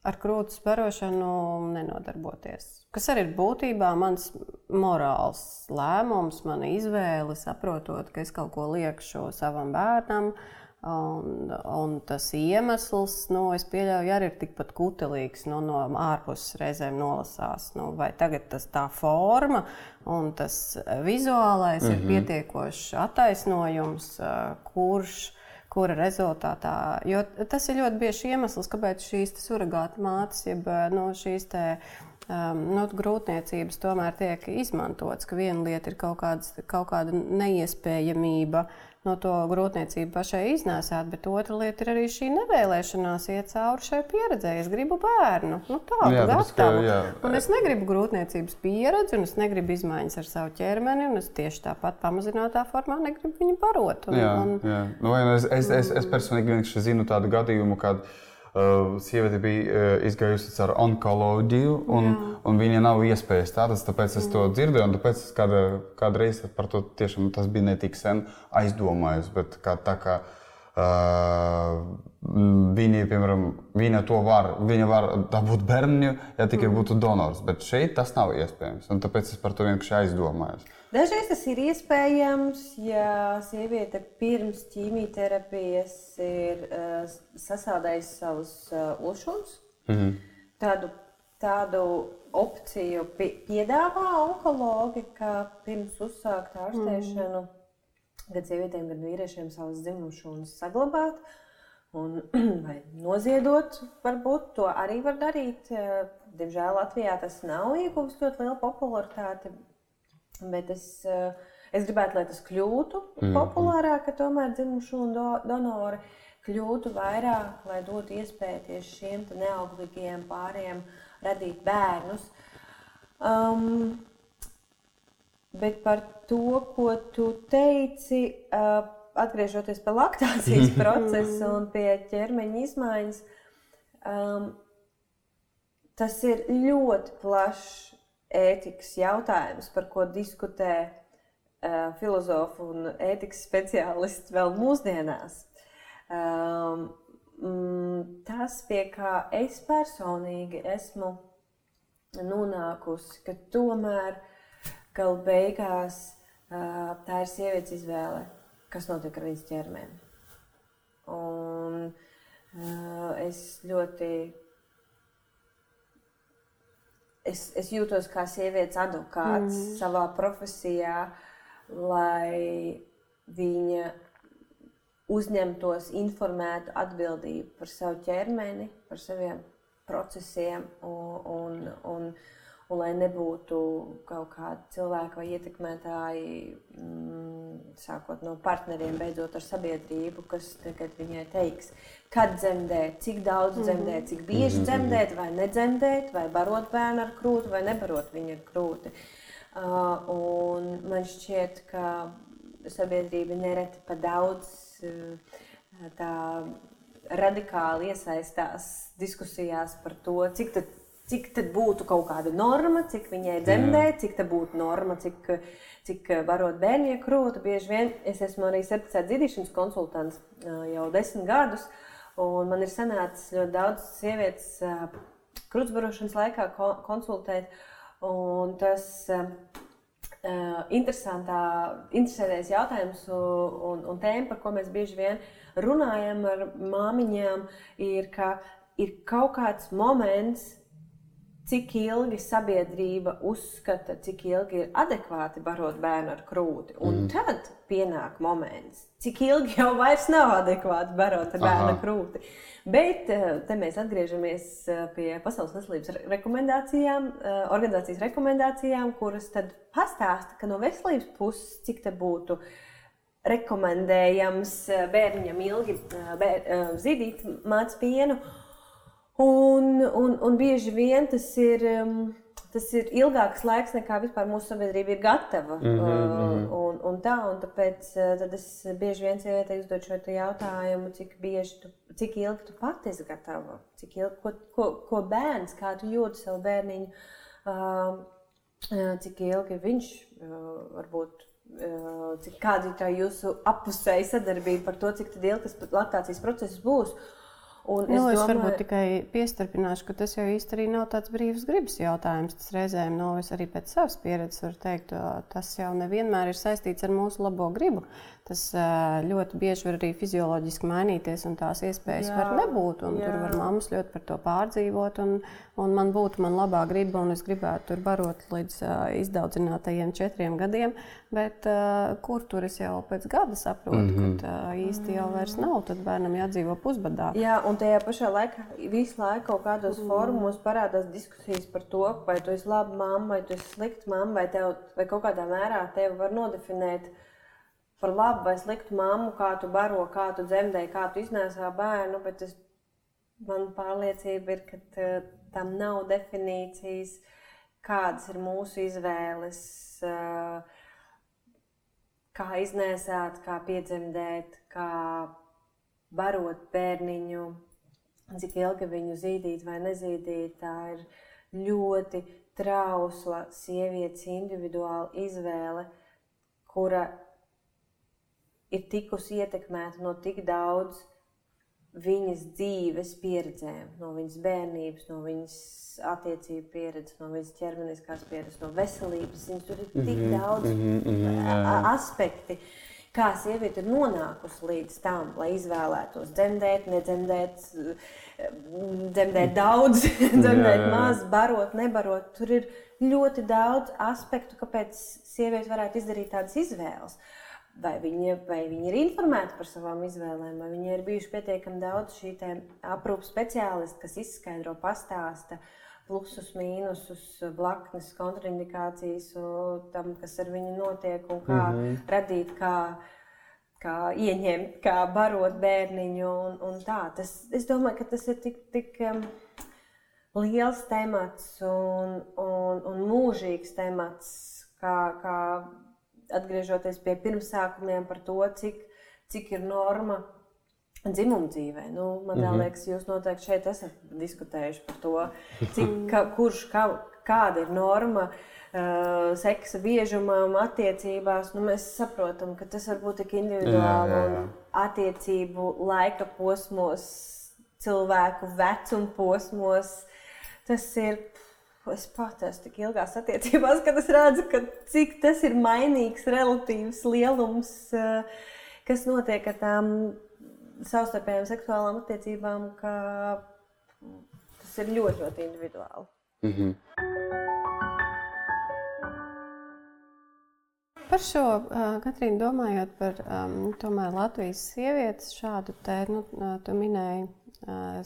ar krūtis barošanu nenodarboties. Kas arī ir būtībā mans morāls lēmums, mana izvēle, saprotot, ka es kaut ko liekšu savam bērnam. Uh, Un, un tas iemesls, nu, es pieļauju, arī ir tikpat kutelīgs. Nu, no ārpuses reizēm nolasās, nu, vai tagad tas tā forma un tas vizuālais mm -hmm. ir mhm. pietiekošs attaisnojums, kurš, kura rezultātā. Jo tas ir ļoti bieži iemesls, kāpēc šīs surrogāta mātes, jeb nu, šīs te, um, nu, grūtniecības tomēr tiek izmantotas, ka viena lieta ir kaut, kāds, kaut kāda neiespējamība no to grūtniecību pašai iznēsāt, bet otra lieta ir arī šī nevēlēšanās iet cauri šai pieredzē. Es gribu bērnu, nu, tādu jā, gatavu. Ka, un es negribu grūtniecības pieredzi, un es negribu izmaiņas ar savu ķermeni, un es tieši tāpat pamazinātā formā negribu viņu barot. Un, jā, un, jā. Nu, es, es, es, es personīgi zinu tādu gadījumu, kad Uh, sieviete bija uh, izgājusi ar onkoloģiju, un, Jā. un viņa nav iespējas tādas. Tāpēc es to dzirdēju, un tāpēc es kāda, kādreiz par to tiešām tas bija ne tik sen aizdomājos. Bet kā, tā kā uh, viņi, piemēram, viņa to var, viņa var dabūt bērnu, ja tikai mm. būtu donors. Bet šeit tas nav iespējams. Tāpēc es par to vienkārši aizdomājos. Dažreiz tas ir iespējams, ja sieviete pirms ķīmijterapijas ir uh, sasādējusi savus uh, ulšus. Mm -hmm. tādu, tādu opciju piedāvā onkologi, ka pirms uzsākt ārstēšanu. Mm gan sievietēm, gan vīriešiem savas dzimumu šūnas saglabāt. Un, (clears throat) vai noziedot, varbūt to arī var darīt. Diemžēl Latvijā tas nav ieguvis ļoti lielu popularitāti. Bet es, es gribētu, lai tas kļūtu mm. populārāk, ka tomēr dzimumu šūnu do, donori kļūtu vairāk, lai dotu iespēju tieši šiem neauglīgiem pāriem radīt bērnus. Um, Bet par to, ko tu teici, atgriežoties pie laktācijas (laughs) procesa un pie ķermeņa izmaiņas, um, tas ir ļoti plašs ētikas jautājums, par ko diskutē uh, filozofi un ētikas speciālisti vēl mūsdienās. Um, tas, pie kā es personīgi esmu nonākusi, ka tomēr galu beigās tā ir sievietes izvēle, kas notiek ar viņas ķermeni. Un es ļoti. Es, es jūtos kā sievietes advokāts mm. savā profesijā, lai viņa uzņemtos informētu atbildību par savu ķermeni, par saviem procesiem un, un, un, un lai nebūtu kaut kādi cilvēki vai ietekmētāji, mm, sākot no partneriem, beidzot ar sabiedrību, kas tagad viņai teiks, kad dzemdēt, cik daudz mm -hmm. dzemdēt, cik bieži mm -hmm. dzemdēt, vai nedzemdēt, vai barot bērnu ar krūti, vai nebarot viņu ar krūti. Uh, man šķiet, ka sabiedrība nereti pa daudz uh, tā radikāli iesaistās diskusijās par to, cik cik būtu kaut kāda norma, cik viņai dzemdēt, cik tā būtu norma, cik, cik varot bērnu krūti. Bieži vien es esmu arī certificēts dziedīšanas konsultants jau desmit gadus, un man ir sanācis ļoti daudz sievietes krūtsbarošanas laikā konsultēt, un tas Uh, interesantais jautājums un, un, un tēma, par ko mēs bieži vien runājam ar māmiņām, ir, ka ir kaut kāds moments, cik ilgi sabiedrība uzskata, cik ilgi ir adekvāti barot bērnu ar krūti. Un mm. tad pienāk moments, cik ilgi jau vairs nav adekvāti barot ar bērnu ar krūti. Bet eh, te mēs atgriežamies eh, pie Pasaules veselības rekomendācijām, eh, organizācijas rekomendācijām, kuras tad pastāsta, ka no veselības puses, cik te būtu rekomendējams bērniņam ilgi bēr, zidīt mācu pienu. Un, un, un bieži vien tas ir, um, tas ir ilgāks laiks, nekā vispār mūsu sabiedrība ir gatava. Mm -hmm. un, un tā, un tāpēc uh, es bieži vien sievietei uzdodu šo jautājumu, cik, tu, cik ilgi tu pati esi gatava, cik ilgi, ko, ko, ko bērns, kā tu jūti savu bērniņu, uh, uh cik ilgi viņš varbūt cik kāda ir tā jūsu apusēja sadarbība par to, cik ilgi tas laktācijas process būs. Un nu, es, es domāju... varbūt tikai piestarpināšu, ka tas jau īsti arī nav tāds brīvs gribas jautājums. Tas reizēm, no nu, es arī pēc savas pieredzes varu teikt, tas jau nevienmēr ir saistīts ar mūsu labo gribu. Tas ļoti bieži var arī fizioloģiski mainīties, un tās iespējas jā, var nebūt. Tur var mammas ļoti par to pārdzīvot. Un, un man būtu man labā griba, un es gribētu tur barot līdz uh, izdaudzinātajiem četriem gadiem. Bet uh, kur tur es jau pēc gada saprotu, mm -hmm. ka uh, īsti jau vairs nav, tad bērnam jādzīvo pusbadā. Jā, un tajā pašā laikā visu laiku kaut kādos mm. formos parādās diskusijas par to, vai tu esi laba mamma, vai tu esi slikta mamma, vai, tev, vai kaut kādā mērā tevi var nodefinēt par labu vai sliktu mammu, kā tu baro, kā tu dzemdēji, kā tu iznēsā bērnu, bet es, man pārliecība ir, ka tam nav definīcijas, kādas ir mūsu izvēles, kā iznēsāt, kā piedzemdēt, kā barot bērniņu, cik ilgi viņu zīdīt vai nezīdīt. Tā ir ļoti trausla sievietes individuāla izvēle, kura ir tikusi ietekmēta no tik daudz viņas dzīves pieredzēm, no viņas bērnības, no viņas attiecību pieredzes, no viņas ķermeniskās pieredzes, no veselības. Viņas tur ir tik mm -hmm, daudz mm -hmm, aspektu, kā sieviete ir nonākusi līdz tam, lai izvēlētos dzemdēt, nedzemdēt, dzemdēt daudz, (laughs) dzemdēt maz, barot, nebarot. Tur ir ļoti daudz aspektu, kāpēc sieviete varētu izdarīt tādas izvēles. Uh, vai viņi, vai viņi ir informēti par savām izvēlēm, vai viņi ir bijuši pietiekami daudz šī aprūpas speciālisti, kas izskaidro, pastāsta plusus, mīnusus, blaknes, kontraindikācijas tam, kas ar viņu notiek un kā mm -hmm. radīt, kā, kā ieņemt, kā barot bērniņu. Un, un tā. tas, es domāju, ka tas ir tik. tik um, liels temats un, un, un mūžīgs temats, kā, kā atgriežoties pie pirmsākumiem par to, cik, cik ir norma dzimuma dzīvē. Nu, man mm -hmm. liekas, jūs noteikti šeit esat diskutējuši par to, cik, ka, kurš, kā, kāda ir norma. Uh, seksa biežumam, attiecībās, nu, mēs saprotam, ka tas var būt tik individuāli jā, jā, jā. un attiecību laika posmos, cilvēku vecuma posmos. Tas ir es pat esmu tik ilgās attiecībās, ka es redzu, ka cik tas ir mainīgs relatīvs lielums, eh, kas notiek ar tām savstarpējām seksuālām attiecībām, ka tas ir ļoti, ļoti individuāli. Mm -hmm. Par šo, uh, Katrīna, domājot par um, tomēr Latvijas sievietes šādu te, nu, tu minēji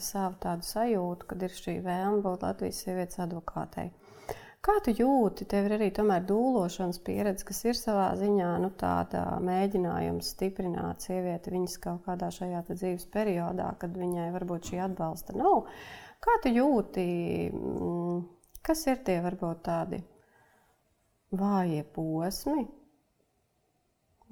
savu tādu sajūtu, kad ir šī vēlme būt Latvijas sievietes advokātei. Kā tu jūti, tev ir arī dūlošanas pieredze, kas ir savā ziņā nu, tāda mēģinājums stiprināt sievieti viņas kaut kādā šajā dzīves periodā, kad viņai varbūt šī atbalsta nav. Kā tu jūti, mm, kas ir tie varbūt tādi vājie posmi,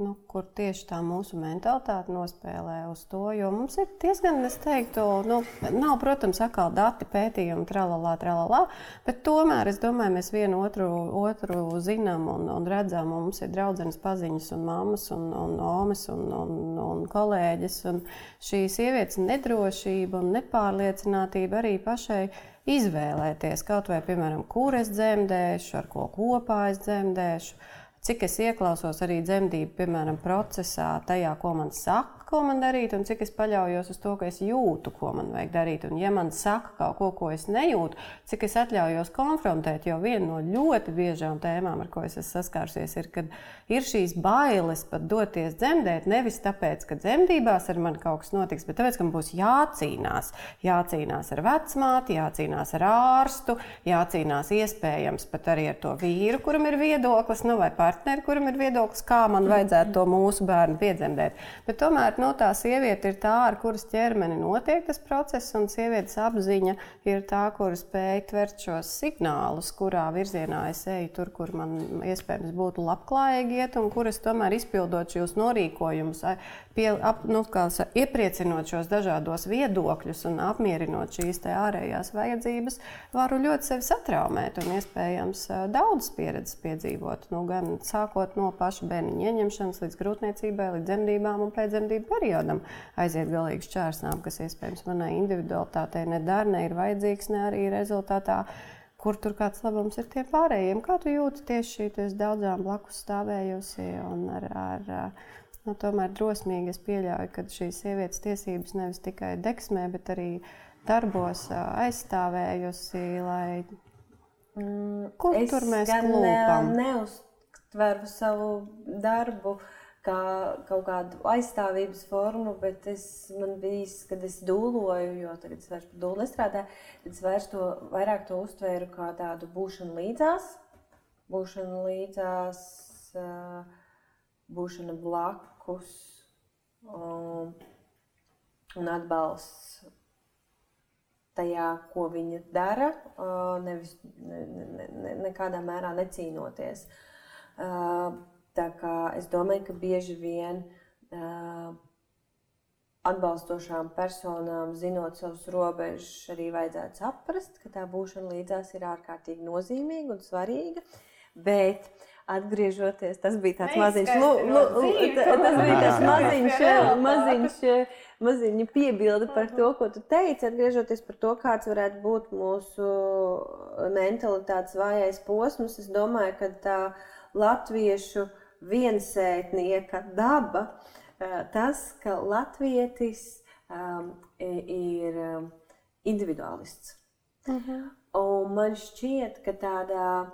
nu, kur tieši tā mūsu mentalitāte nospēlē uz to. Jo mums ir diezgan, es teiktu, nu, nav, protams, atkal dati pētījumi, tralalā, tralalā, bet tomēr es domāju, mēs vienu otru, otru zinām un, un redzam. Mums ir draudzenes paziņas un mammas un, un omas un, un, un kolēģis. Un šī sievietes nedrošība un nepārliecinātība arī pašai izvēlēties kaut vai, piemēram, kur es dzemdēšu, ar ko kopā es dzemdēšu cik es ieklausos arī dzemdību, piemēram, procesā, tajā, ko man saka ko man darīt, un cik es paļaujos uz to, ka es jūtu, ko man vajag darīt. Un, ja man saka kaut ko, ko es nejūtu, cik es atļaujos konfrontēt, jo viena no ļoti biežām tēmām, ar ko es esmu saskārusies, ir, kad ir šīs bailes pat doties dzemdēt. Nevis tāpēc, ka dzemdībās ar mani kaut kas notiks, bet tāpēc, ka man būs jācīnās. Jācīnās ar vecmāti, jācīnās ar ārstu, jācīnās iespējams pat arī ar to vīru, kuram ir viedoklis, nu, vai partneri, kuram ir viedoklis, kā man vajadzētu to mūsu bērnu piedzemdēt. Bet tomēr nu, tā sieviete ir tā, ar kuras ķermeni notiek tas process, un sievietes apziņa ir tā, kur spēj tvert šos signālus, kurā virzienā es eju, tur, kur man iespējams būtu labklājīgi iet, un kuras tomēr izpildot šos norīkojumus, pie, ap, nu, sa, iepriecinot šos dažādos viedokļus un apmierinot šīs ārējās vajadzības, varu ļoti sevi satraumēt un iespējams daudz pieredzes piedzīvot. Nu, gan sākot no paša bērniņa ieņemšanas līdz grūtniecībai, līdz dzemdībām un pēcdzemdību periodam aiziet galīgi šķērsnām, kas iespējams manai individualitātei nedara, ne ir vajadzīgs, ne arī rezultātā. Kur tur kāds labums ir tiem pārējiem? Kā tu jūti tieši šī daudzām blakus stāvējusi un ar, ar nu, tomēr drosmīgi es pieļauju, ka šīs sievietes tiesības nevis tikai deksmē, bet arī darbos aizstāvējusi, lai mm, kur es tur mēs klūpam? Neuztveru savu darbu kā kaut kādu aizstāvības formu, bet es, man bija, kad es dūloju, jo tagad es vairs par dūlu nestrādāju, tad es vairs to, vairāk to uztvēru kā tādu būšanu līdzās, būšanu līdzās, būšana blakus un, un atbalsts tajā, ko viņa dara, nevis ne, ne, ne, nekādā mērā necīnoties. Uh, Tā kā es domāju, ka bieži vien uh, atbalstošām personām, zinot savus robežas, arī vajadzētu saprast, ka tā būšana līdzās ir ārkārtīgi nozīmīga un svarīga. Bet atgriežoties, tas bija tāds maziņš, lu, lu, lu, tas bija (laughs) tāds maziņš, maziņš, maziņš piebilde par to, ko tu teici, atgriežoties par to, kāds varētu būt mūsu mentalitātes vājais posms. Es domāju, ka tā latviešu viensētnieka daba, tas, ka latvietis um, ir individualists. Uh mhm. -huh. Un man šķiet, ka tādā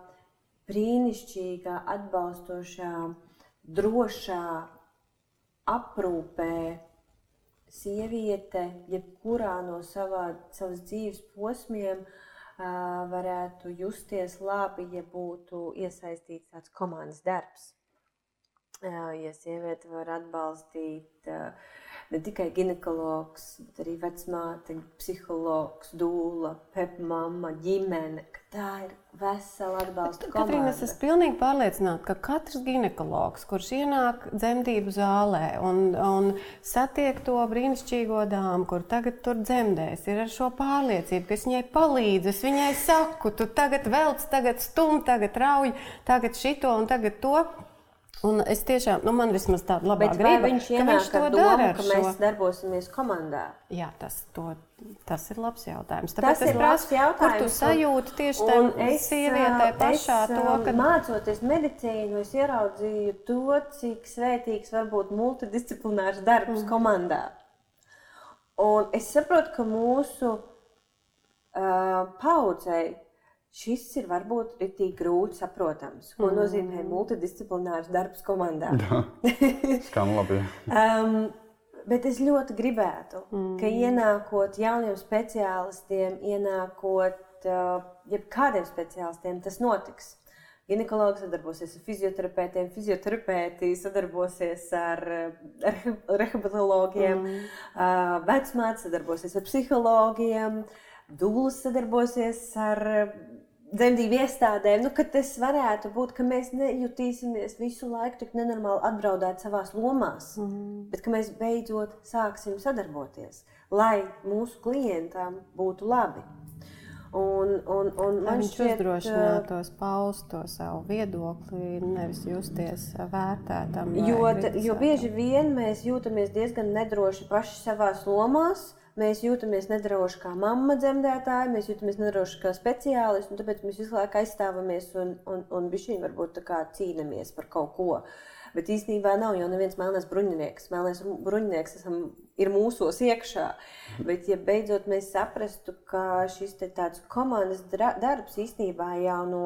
brīnišķīgā, atbalstošā, drošā aprūpē sieviete, jebkurā no savā, savas dzīves posmiem, varētu justies labi, ja būtu iesaistīts tāds komandas darbs. Ja sieviete var atbalstīt uh, ne tikai ginekologs, bet arī vecmāte, psihologs, dūla, pepmama, ģimene. Tā ir vesela atbalsta komanda. Katrīna, es esmu pilnīgi pārliecināta, ka katrs ginekologs, kurš ienāk dzemdību zālē un, un satiek to brīnišķīgo dāmu, kur tagad tur dzemdēs, ir ar šo pārliecību, ka es viņai palīdzu, es viņai saku, tu tagad velc, tagad stum, tagad rauj, tagad šito un tagad to. Un es tiešām, nu, man vismaz tāda labā griba, viņš ka viņš to dara. Ka mēs darbosimies komandā. Jā, tas, to, tas ir labs jautājums. Tāpēc tas ir labs jautājums. Kur tu sajūti tieši tajā sievietē pašā es, to, ka... Mācoties medicīnu, es ieraudzīju to, cik svētīgs var būt multidisciplinārs darbs mm. komandā. Un es saprotu, ka mūsu uh, paudzei Šis ir varbūt tik grūti saprotams, ko mm. nozīmē multidisciplinārs darbs komandā. (laughs) Skan labi. um, bet es ļoti gribētu, mm. ka ienākot jauniem speciālistiem, ienākot uh, jebkādiem speciālistiem, tas notiks. Ginekologs sadarbosies ar fizioterapeitiem, fizioterapeiti sadarbosies ar, ar rehabilitologiem, mm. uh, vecmāte sadarbosies ar psihologiem, dūlis sadarbosies ar dzemdību iestādēm, nu, ka tas varētu būt, ka mēs nejutīsimies visu laiku tik nenormāli atbraudēt savās lomās, mm. bet ka mēs beidzot sāksim sadarboties, lai mūsu klientam būtu labi. Un, un, un man viņš šķiet, uzdrošinātos paust to savu viedokli, nevis justies vērtētam. Jo, jo bieži vien mēs jūtamies diezgan nedroši paši savās lomās, Mēs jūtamies nedroši kā mamma dzemdētāji, mēs jūtamies nedroši kā speciālisti, un tāpēc mēs visu laiku aizstāvamies un, un, un bišķiņi varbūt cīnāmies par kaut ko. Bet īstenībā nav jau neviens melnais bruņinieks. Melnais bruņinieks esam, ir mūsos iekšā. Bet, ja beidzot mēs saprastu, ka šis tāds komandas darbs īstenībā jau no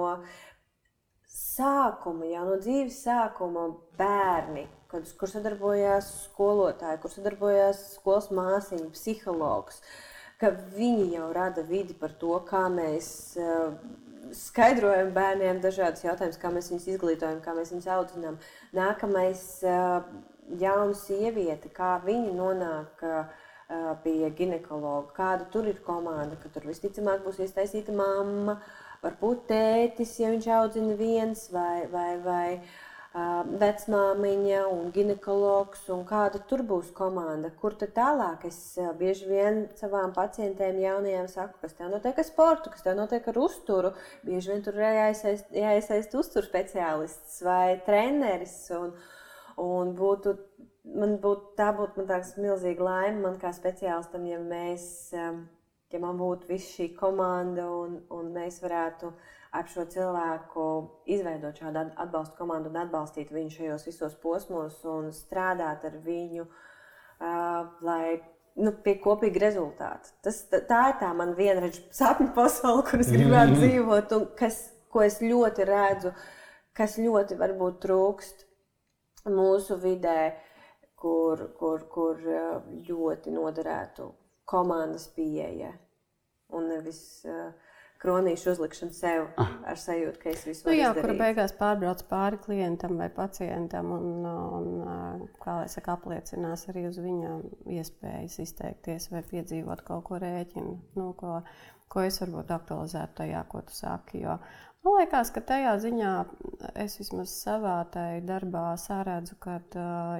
sākuma, jau no dzīves sākuma bērni kad, kur sadarbojās skolotāji, kur sadarbojās skolas māsīņa, psihologs, ka viņi jau rada vidi par to, kā mēs uh, skaidrojam bērniem dažādas jautājumas, kā mēs viņus izglītojam, kā mēs viņus audzinām. Nākamais uh, jauna sieviete, kā viņa nonāk uh, pie ginekologa, kāda tur ir komanda, ka tur visticamāk būs iesaistīta mamma, varbūt tētis, ja viņš audzina viens vai, vai, vai uh, vecmāmiņa un ginekologs, un kāda tur būs komanda, kur tad tālāk. Es bieži vien savām pacientēm jaunajām saku, kas tev notiek ar sportu, kas tev notiek ar uzturu. Bieži vien tur ir jāiesaist, jāiesaist uzturu speciālists vai treneris. Un, un būtu, man būtu, tā būtu man tāds milzīga laime man kā speciālistam, ja mēs, ja man būtu viss šī komanda un, un mēs varētu uh, ap šo cilvēku izveidot šādu atbalstu komandu un atbalstīt viņu šajos visos posmos un strādāt ar viņu, uh, lai nu, pie kopīga rezultāta. Tas, tā ir tā mana vienreizēja sapņu pasaule, kur es gribētu dzīvot, un kas, ko es ļoti redzu, kas ļoti varbūt trūkst mūsu vidē, kur, kur, kur ļoti noderētu komandas pieeja un nevis uh, kronīšu uzlikšanu sev ah. ar sajūtu, ka es visu nu, jā, kur beigās pārbrauc pāri klientam vai pacientam un, un kā lai saka, apliecinās arī uz viņa iespējas izteikties vai piedzīvot kaut ko rēķinu, nu, ko, ko es varbūt aktualizētu tajā, ko tu saki. Jo Man liekas, ka tajā ziņā es vismaz savā darbā sāredzu, ka,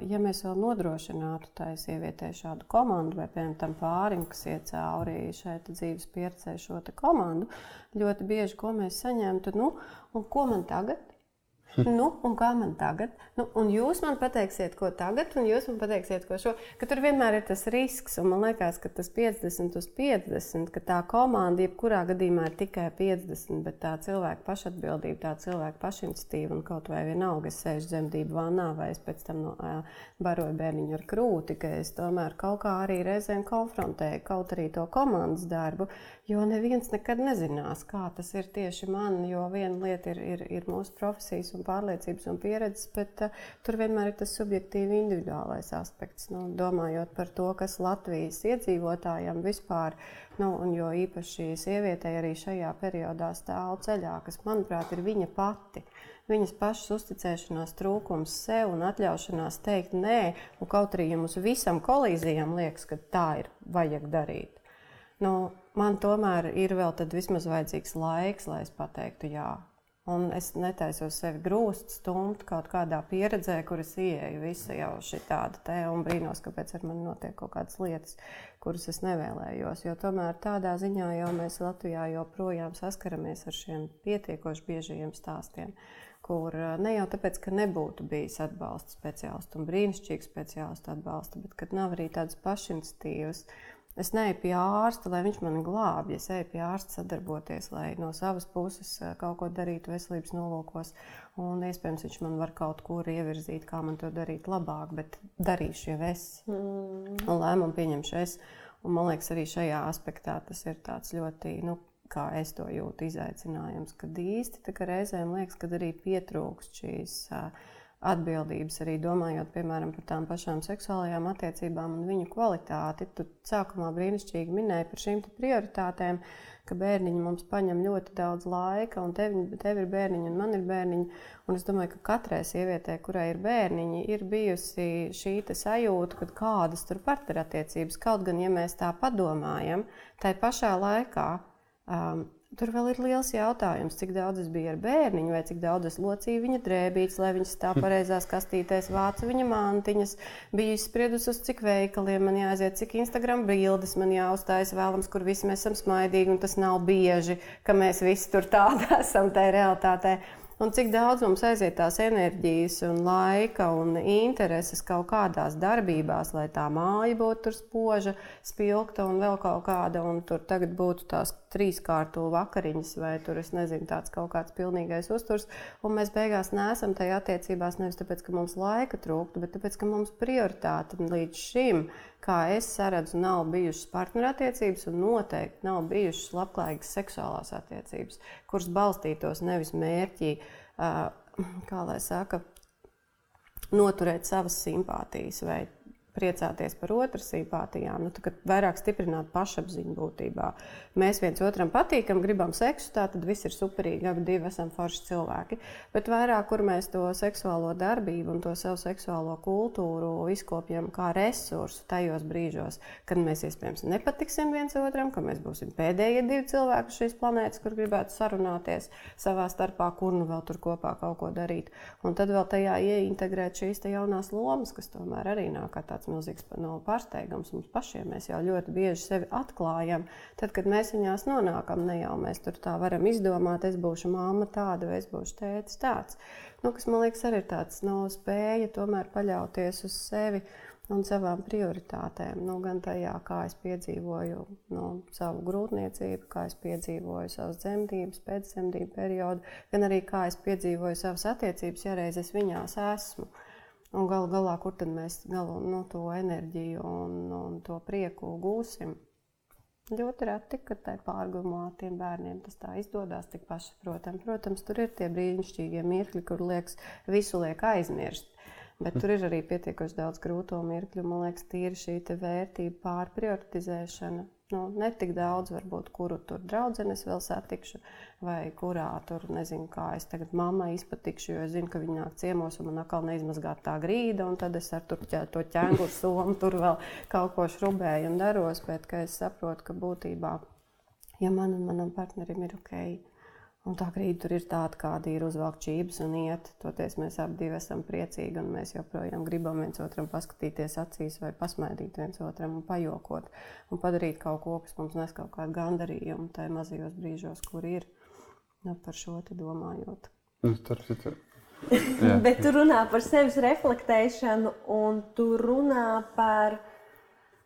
ja mēs vēl nodrošinātu tai sievietei šādu komandu, vai piemēram pārim, kas iet cauri šai dzīves pieredzē, šo komandu, ļoti bieži ko mēs saņemtu, nu, un ko man tagad? (laughs) Nu, un kā man tagad? Nu, un jūs man pateiksiet, ko tagad, un jūs man pateiksiet, ko šo. Ka tur vienmēr ir tas risks, un man liekas, ka tas 50 uz 50, ka tā komanda jebkurā gadījumā ir tikai 50, bet tā cilvēka pašatbildība, tā cilvēka pašiniciatīva un kaut vai vienalga, es sēžu dzemdību vānā vai es pēc tam no, ā, baroju bērniņu ar krūti, ka es tomēr kaut kā arī reizēm konfrontēju kaut arī to komandas darbu, jo neviens nekad nezinās, kā tas ir tieši man, jo viena lieta ir, ir, ir mūsu profesijas un pārliecības un pieredzes, bet uh, tur vienmēr ir tas subjektīvi individuālais aspekts. Nu, domājot par to, kas Latvijas iedzīvotājiem vispār, nu, un jo īpaši sievietei arī šajā periodā stāv ceļā, kas, manuprāt, ir viņa pati. Viņas pašas uzticēšanās trūkums sev un atļaušanās teikt nē, un kaut arī ja mums visam kolīzijam liekas, ka tā ir vajag darīt. Nu, man tomēr ir vēl vismaz vajadzīgs laiks, lai es pateiktu jā. Un es netaisos sevi grūst, stumt kaut kādā pieredzē, kuras ieeju visa jau šī tāda te un brīnos, kāpēc ar mani notiek kaut kādas lietas, kuras es nevēlējos. Jo tomēr tādā ziņā jau mēs Latvijā joprojām saskaramies ar šiem pietiekoši biežajiem stāstiem, kur ne jau tāpēc, ka nebūtu bijis atbalsta speciālistu un brīnišķīgu speciālistu atbalsta, bet kad nav arī tādas pašinstīvas Es neju pie ārsta, lai viņš mani glābj. Es eju pie ārsta sadarboties, lai no savas puses eh, kaut ko darītu veselības nolūkos. Un iespējams, viņš man var kaut kur ievirzīt, kā man to darīt labāk, bet darīšu jau es. Mm. Un lēmumu pieņemšu es. Un man liekas, arī šajā aspektā tas ir ļoti, nu, kā es to jūtu, izaicinājums. Kad īsti reizēm liekas, ka arī pietrūkst šīs. Uh, atbildības, arī domājot piemēram, par tām pašām seksuālajām attiecībām un viņu kvalitāti. Tu sākumā brīnišķīgi minēji par šīm prioritātēm, ka bērniņi mums paņem ļoti daudz laika, un tev, tev ir bērniņi, un man ir bērniņi. Un es domāju, ka katrai sievietei, kurai ir bērniņi, ir bijusi šī sajūta, ka kādas tur partnerattiecības, kaut gan, ja mēs tā padomājam, tai pašā laikā. Um, Tur vēl ir liels jautājums, cik daudz es biju ar bērniņu, vai cik daudz es locīju viņa drēbītes, lai viņas tā pareizās kastītēs vācu viņa mantiņas. Biju izspriedusi, uz cik veikaliem man jāaiziet, cik Instagram bildes man jāuzstājas vēlams, kur visi mēs esam smaidīgi, un tas nav bieži, ka mēs visi tur tādi (laughs) esam tajā realitātē. Un cik daudz mums aiziet tās enerģijas, un laika un intereses kaut kādās darbībās, lai tā māja būtu spoža, spilgta un vēl kaut kāda, un tur tagad būtu tās trīskārtu vakariņas, vai tur es nezinu, tāds kaut kāds pilnīgais uzturs. Un mēs beigās neesam tajā attiecībās nevis tāpēc, ka mums laika trūkst, bet tāpēc, ka mums prioritāte līdz šim kā es saredzu, nav bijušas partnerattiecības un noteikti nav bijušas labklājīgas seksuālās attiecības, kuras balstītos nevis mērķī, kā lai saka, noturēt savas simpātijas vai priecāties par otru simpātijām, nu, vairāk stiprināt pašapziņu būtībā. Mēs viens otram patīkam, gribam seksu, tā tad viss ir superīgi, abi divi esam forši cilvēki. Bet vairāk, kur mēs to seksuālo darbību un to savu seksuālo kultūru izkopjam kā resursu tajos brīžos, kad mēs iespējams nepatiksim viens otram, ka mēs būsim pēdējie divi cilvēki šīs planētas, kur gribētu sarunāties savā starpā, kur nu vēl tur kopā kaut ko darīt. Un tad vēl tajā ieintegrēt šīs jaunās lomas, kas tomēr arī nāk kā tāds tāds milzīgs no pārsteigums mums pašiem. Mēs jau ļoti bieži sevi atklājam. Tad, kad mēs viņās nonākam, ne jau mēs tur tā varam izdomāt, es būšu māma tāda vai es būšu tētis tāds. Nu, kas man liekas, arī ir tāds no nu, spēja tomēr paļauties uz sevi un savām prioritātēm. Nu, gan tajā, kā es piedzīvoju nu, savu grūtniecību, kā es piedzīvoju savas dzemdības, pēcdzemdību periodu, gan arī kā es piedzīvoju savas attiecības, ja reiz es viņās esmu. Un gal galā, kur tad mēs galu, nu, to enerģiju un, un to prieku gūsim? Ļoti reti, ka tai pārgumā tiem bērniem tas tā izdodas tik pašsaprotami. Protams, tur ir tie brīnišķīgie mirkļi, kur liekas, visu liek aizmirst. Bet tur ir arī pietiekoši daudz grūto mirkļu. Man liekas, tīri šī vērtība pārprioritizēšana nu, netik daudz, varbūt, kuru tur draudzenes vēl satikšu, vai kurā tur, nezinu, kā es tagad mammai izpatikšu, jo es zinu, ka viņi nāk ciemos un man atkal neizmazgāt tā grīda, un tad es ar tur ķē, to ķēnguru somu tur vēl kaut ko šrubēju un daros, bet es saprotu, ka būtībā, ja man un manam partnerim ir ok, Un tā grīda tur ir tāda, kāda ir uzvelk čības un iet. Toties mēs abi esam priecīgi un mēs joprojām gribam viens otram paskatīties acīs vai pasmaidīt viens otram un pajokot un padarīt kaut ko, kas mums nes kaut kādu gandarījumu tajā mazajos brīžos, kur ir nu, par šo te domājot. Nu, starp citu, (laughs) Bet tu runā par sevis reflektēšanu, un tu runā par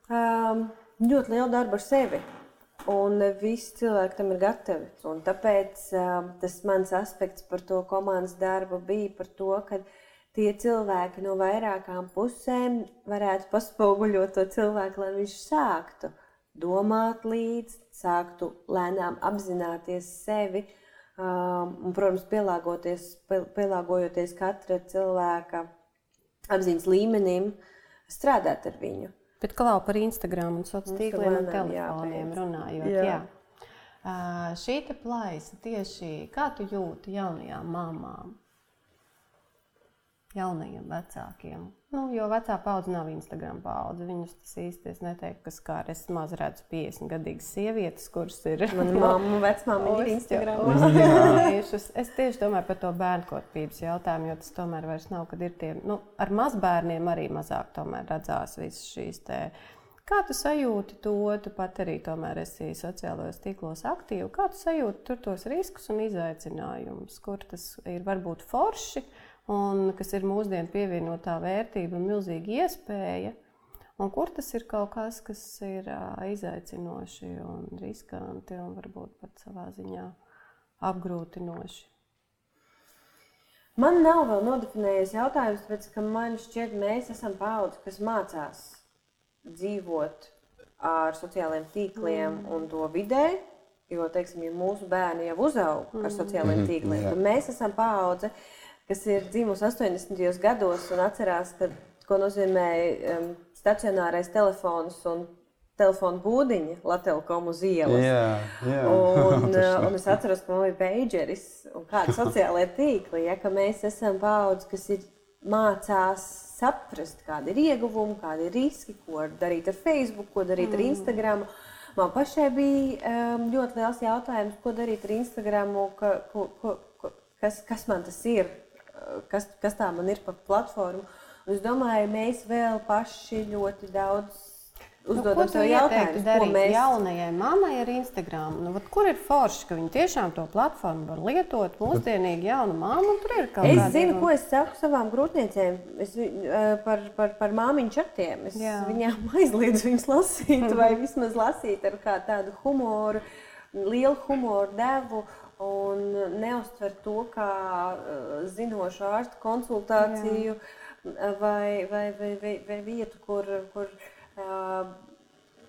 um, ļoti lielu darbu ar sevi. Un visi cilvēki tam ir gatavi. Un tāpēc um, tas mans aspekts par to komandas darbu bija par to, ka tie cilvēki no vairākām pusēm varētu paspoguļot to cilvēku, lai viņš sāktu domāt līdzi, sāktu lēnām apzināties sevi. Um, un, protams, pielāgoties, pielāgojoties katra cilvēka apziņas līmenim, strādāt ar viņu. Bet klau par Instagram un sociāliem tīkliem un telefoniem runājot. Jā. Jā. Uh, šī plaisa tieši kā tu jūti jaunajām mamām? jaunajiem vecākiem. Nu, jo vecā paudze nav Instagram paudze. Viņus tas īsti es neteiktu, kas kā es maz redzu 50 gadīgas sievietes, kuras ir. Manā (laughs) mamma vecmāmiņa ir Instagram. Uzņēmušas. (laughs) Es tieši domāju par to bērnkopības jautājumu, jo tas tomēr vairs nav, kad ir tie, nu, ar mazbērniem arī mazāk tomēr redzās visas šīs te. Kā tu sajūti to, tu pat arī tomēr esi sociālajos tīklos aktīvi. Kā tu sajūti tur tos riskus un izaicinājumus, kur tas ir varbūt forši, un kas ir mūsdienu pievienotā vērtība un milzīga iespēja. Un kur tas ir kaut kas, kas ir izaicinoši un riskanti un varbūt pat savā ziņā apgrūtinoši? Man nav vēl nodefinējies jautājums, ka man šķiet, mēs esam paudze, kas mācās dzīvot ar sociālajiem tīkliem mm. un to vidē. Jo, teiksim, ja mūsu bērni jau uzaug ar sociālajiem mm. tīkliem, mm. tad mēs esam paudze, uh, kas ir dzimusi 80. gados un atcerās, ka, ko nozīmē um, stacionārais telefons un telefona būdiņa Latvijas uz ielas. Jā, jā. Un, (laughs) un es atceros, ka man bija pageris un kādi sociālie (laughs) tīkli, ja, ka mēs esam paudze, kas ir mācās saprast, kāda ir ieguvuma, kādi ir riski, ko darīt ar Facebook, ko darīt mm. ar Instagram. Man pašai bija um, ļoti liels jautājums, ko darīt ar Instagram, ka, ko, ko, kas, kas man tas ir, kas, kas tā man ir par platformu. Un es domāju, mēs vēl paši ļoti daudz uzdodam nu, sev jautājumu, ko mēs jaunajai mammai ar Instagram. Nu, vat, kur ir forši, ka viņi tiešām to platformu var lietot? Mūsdienīgi jauna mamma, un tur ir kaut kas tāds. Es zinu, ko es saku savām grūtniecēm es, par, par, par māmiņu čatiem. Es Jā. viņām (laughs) aizliedzu viņus lasīt, vai vismaz lasīt ar kā tādu humoru, lielu humoru devu un neuztver to kā uh, zinošu ārstu konsultāciju vai, vai, vai, vai, vai vietu, kur, kur uh,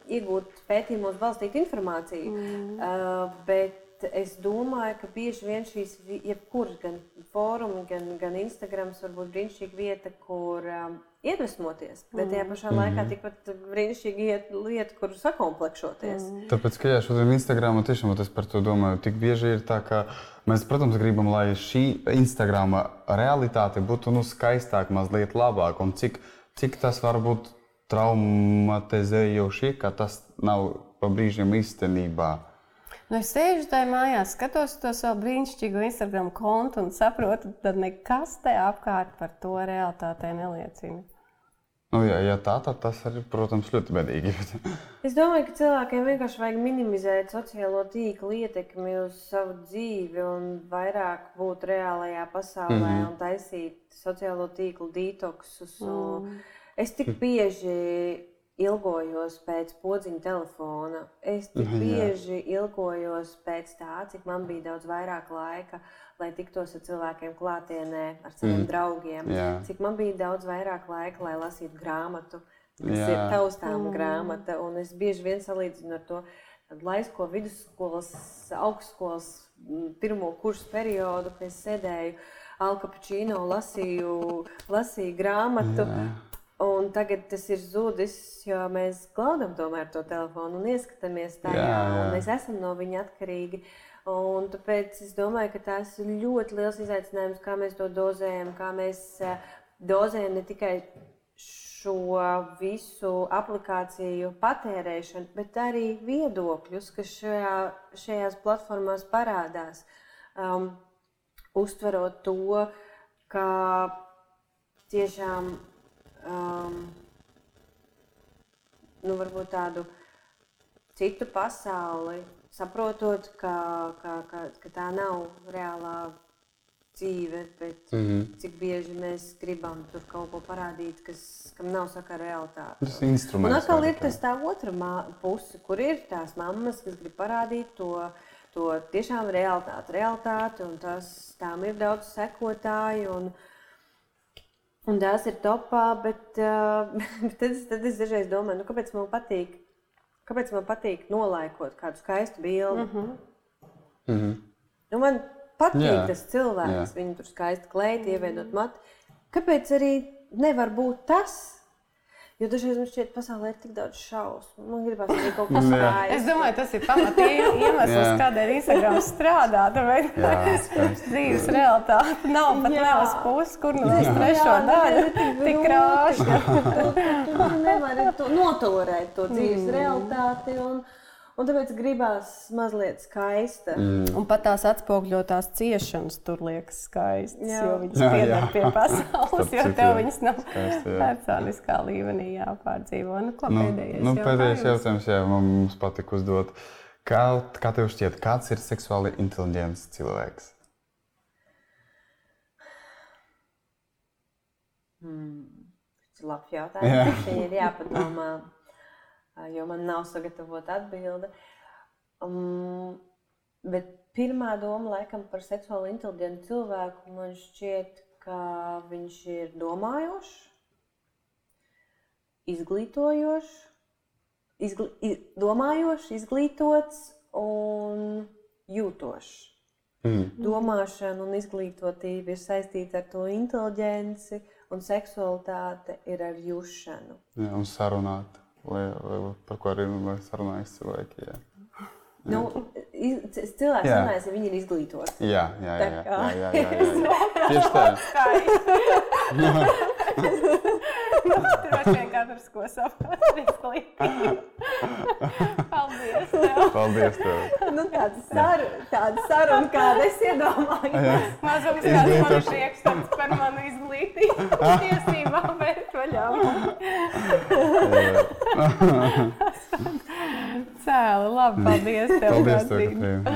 iegūt pētījumos balstītu informāciju. Mm. Uh, bet es domāju, ka bieži vien šīs, jebkurš gan fórums, gan, gan Instagram, var būt brīnišķīga vieta, kur um, iedvesmoties, bet tajā mm. pašā mm. laikā tikpat brīnišķīga lieta, kur sakomplekšoties. Mm. Tāpēc, ka jā, šodien Instagram tiešām es par to domāju, tik bieži ir tā, ka mēs, protams, gribam, lai šī Instagram realitāte būtu nu, skaistāka, mazliet labāka, un cik, cik tas var būt traumatizējoši, ka tas nav pa brīžiem īstenībā. Nu, es sēžu tajā mājās, skatos to savu brīnišķīgo Instagram kontu un saprotu, ka nekas te apkārt par to realitātē neliecina. Nu, ja, ja tā, tad tas ir, protams, ļoti bedīgi. (laughs) es domāju, ka cilvēkiem vienkārši vajag minimizēt sociālo tīklu ietekmi uz savu dzīvi un vairāk būt reālajā pasaulē mm -hmm. un taisīt sociālo tīklu detoksus. Mm. Es tik bieži ilgojos pēc podziņa telefona. Es tik mhm, bieži ilgojos pēc tā, cik man bija daudz vairāk laika, lai tiktos ar cilvēkiem klātienē, ar saviem mm. draugiem. Jā. Cik man bija daudz vairāk laika, lai lasītu grāmatu, kas Jā. ir taustām mm. grāmata. Un es bieži vien salīdzinu ar to laisko vidusskolas, augstskolas pirmo kursu periodu, kad es sēdēju Alkapučīno, lasīju, lasīju grāmatu. Jā Un tagad tas ir zudis, jo mēs glaudam to telefonu un ieskatāmies tajā, jā, jā. un mēs esam no viņa atkarīgi. Un tāpēc es domāju, ka tas ir ļoti liels izaicinājums, kā mēs to dozējam, kā mēs eh, dozējam ne tikai šo visu aplikāciju patērēšanu, bet arī viedokļus, kas šajā, šajās platformās parādās. Um, uztverot to, ka tiešām um, nu, varbūt tādu citu pasauli, saprotot, ka, ka, ka, ka tā nav reālā dzīve, bet mm -hmm. cik bieži mēs gribam tur kaut ko parādīt, kas, kam nav sakara realitāte. Tas ir instruments. Un atkal ir tas tā otra puse, kur ir tās mammas, kas grib parādīt to, to tiešām realitāti, realitāti, un tas, tām ir daudz sekotāju. Un, Un tās ir topā, bet, uh, (laughs) bet tad, tad es dažreiz domāju, nu, kāpēc man patīk, kāpēc man patīk nolaikot kādu skaistu bildi. Mm -hmm. Mm -hmm. Nu, man patīk jā. tas cilvēks, viņu tur skaisti klēt, ievienot matu. Kāpēc arī nevar būt tas? Jo dažreiz man šķiet, ka pasaulē ir tik daudz šausmu. Man gribās arī kaut ko tādu. Es domāju, tas ir pamatīgi iemesls, kādēļ Instagram strādā. Tāpēc (laughs) dzīves realitāte nav pat nevas puses, kur nu uz trešo daļu tik krāšņa. (laughs) Tu nevari to notolerēt, to dzīves mm. realitāti. Un, Un tāpēc gribās mazliet skaista. Mm. Un pat tās atspogļotās ciešanas tur liekas skaistas, jā. jo viņas pieder pie (laughs) pasaules, jo tev viņas nav personiskā līmenī jāpārdzīvo. Nu, ko nu, pēdējais nu, pēdējais jautājums, jā, mums patika uzdot. Kā, kā tev šķiet, kāds ir seksuāli inteliģents cilvēks? Hmm. Tas ir labs jautājums. Viņai ir jāpadomā jo man nav sagatavota atbilde. Um, bet pirmā doma laikam par seksuāli inteliģentu cilvēku man šķiet, ka viņš ir domājošs, izglītojošs, izgl iz domājošs, izglītots un jūtošs. Mm. Domāšana un izglītotība ir saistīta ar to inteligenci, un seksualitāte ir ar jušanu. Jā, un sarunāt lai, lai, par ko arī sarunājas cilvēki. Jā. Nu, cilvēks runājas, ja viņi ir izglītoti. Jā, jā, jā. jā, jā, jā, jā, jā. Tieši tā. (laughs) (laughs) (laughs) Droši vien katrs ko saprot. (laughs) Paldies tev. Paldies tev. Nu, tāda saruna, tāda saruna, kāda es iedomājos. Mazums kāds man ir priekšstats par manu izglītību. (laughs) Tiesībām vērt vaļā. Cēli, labi, paldies tev. Paldies tev, Katrīna.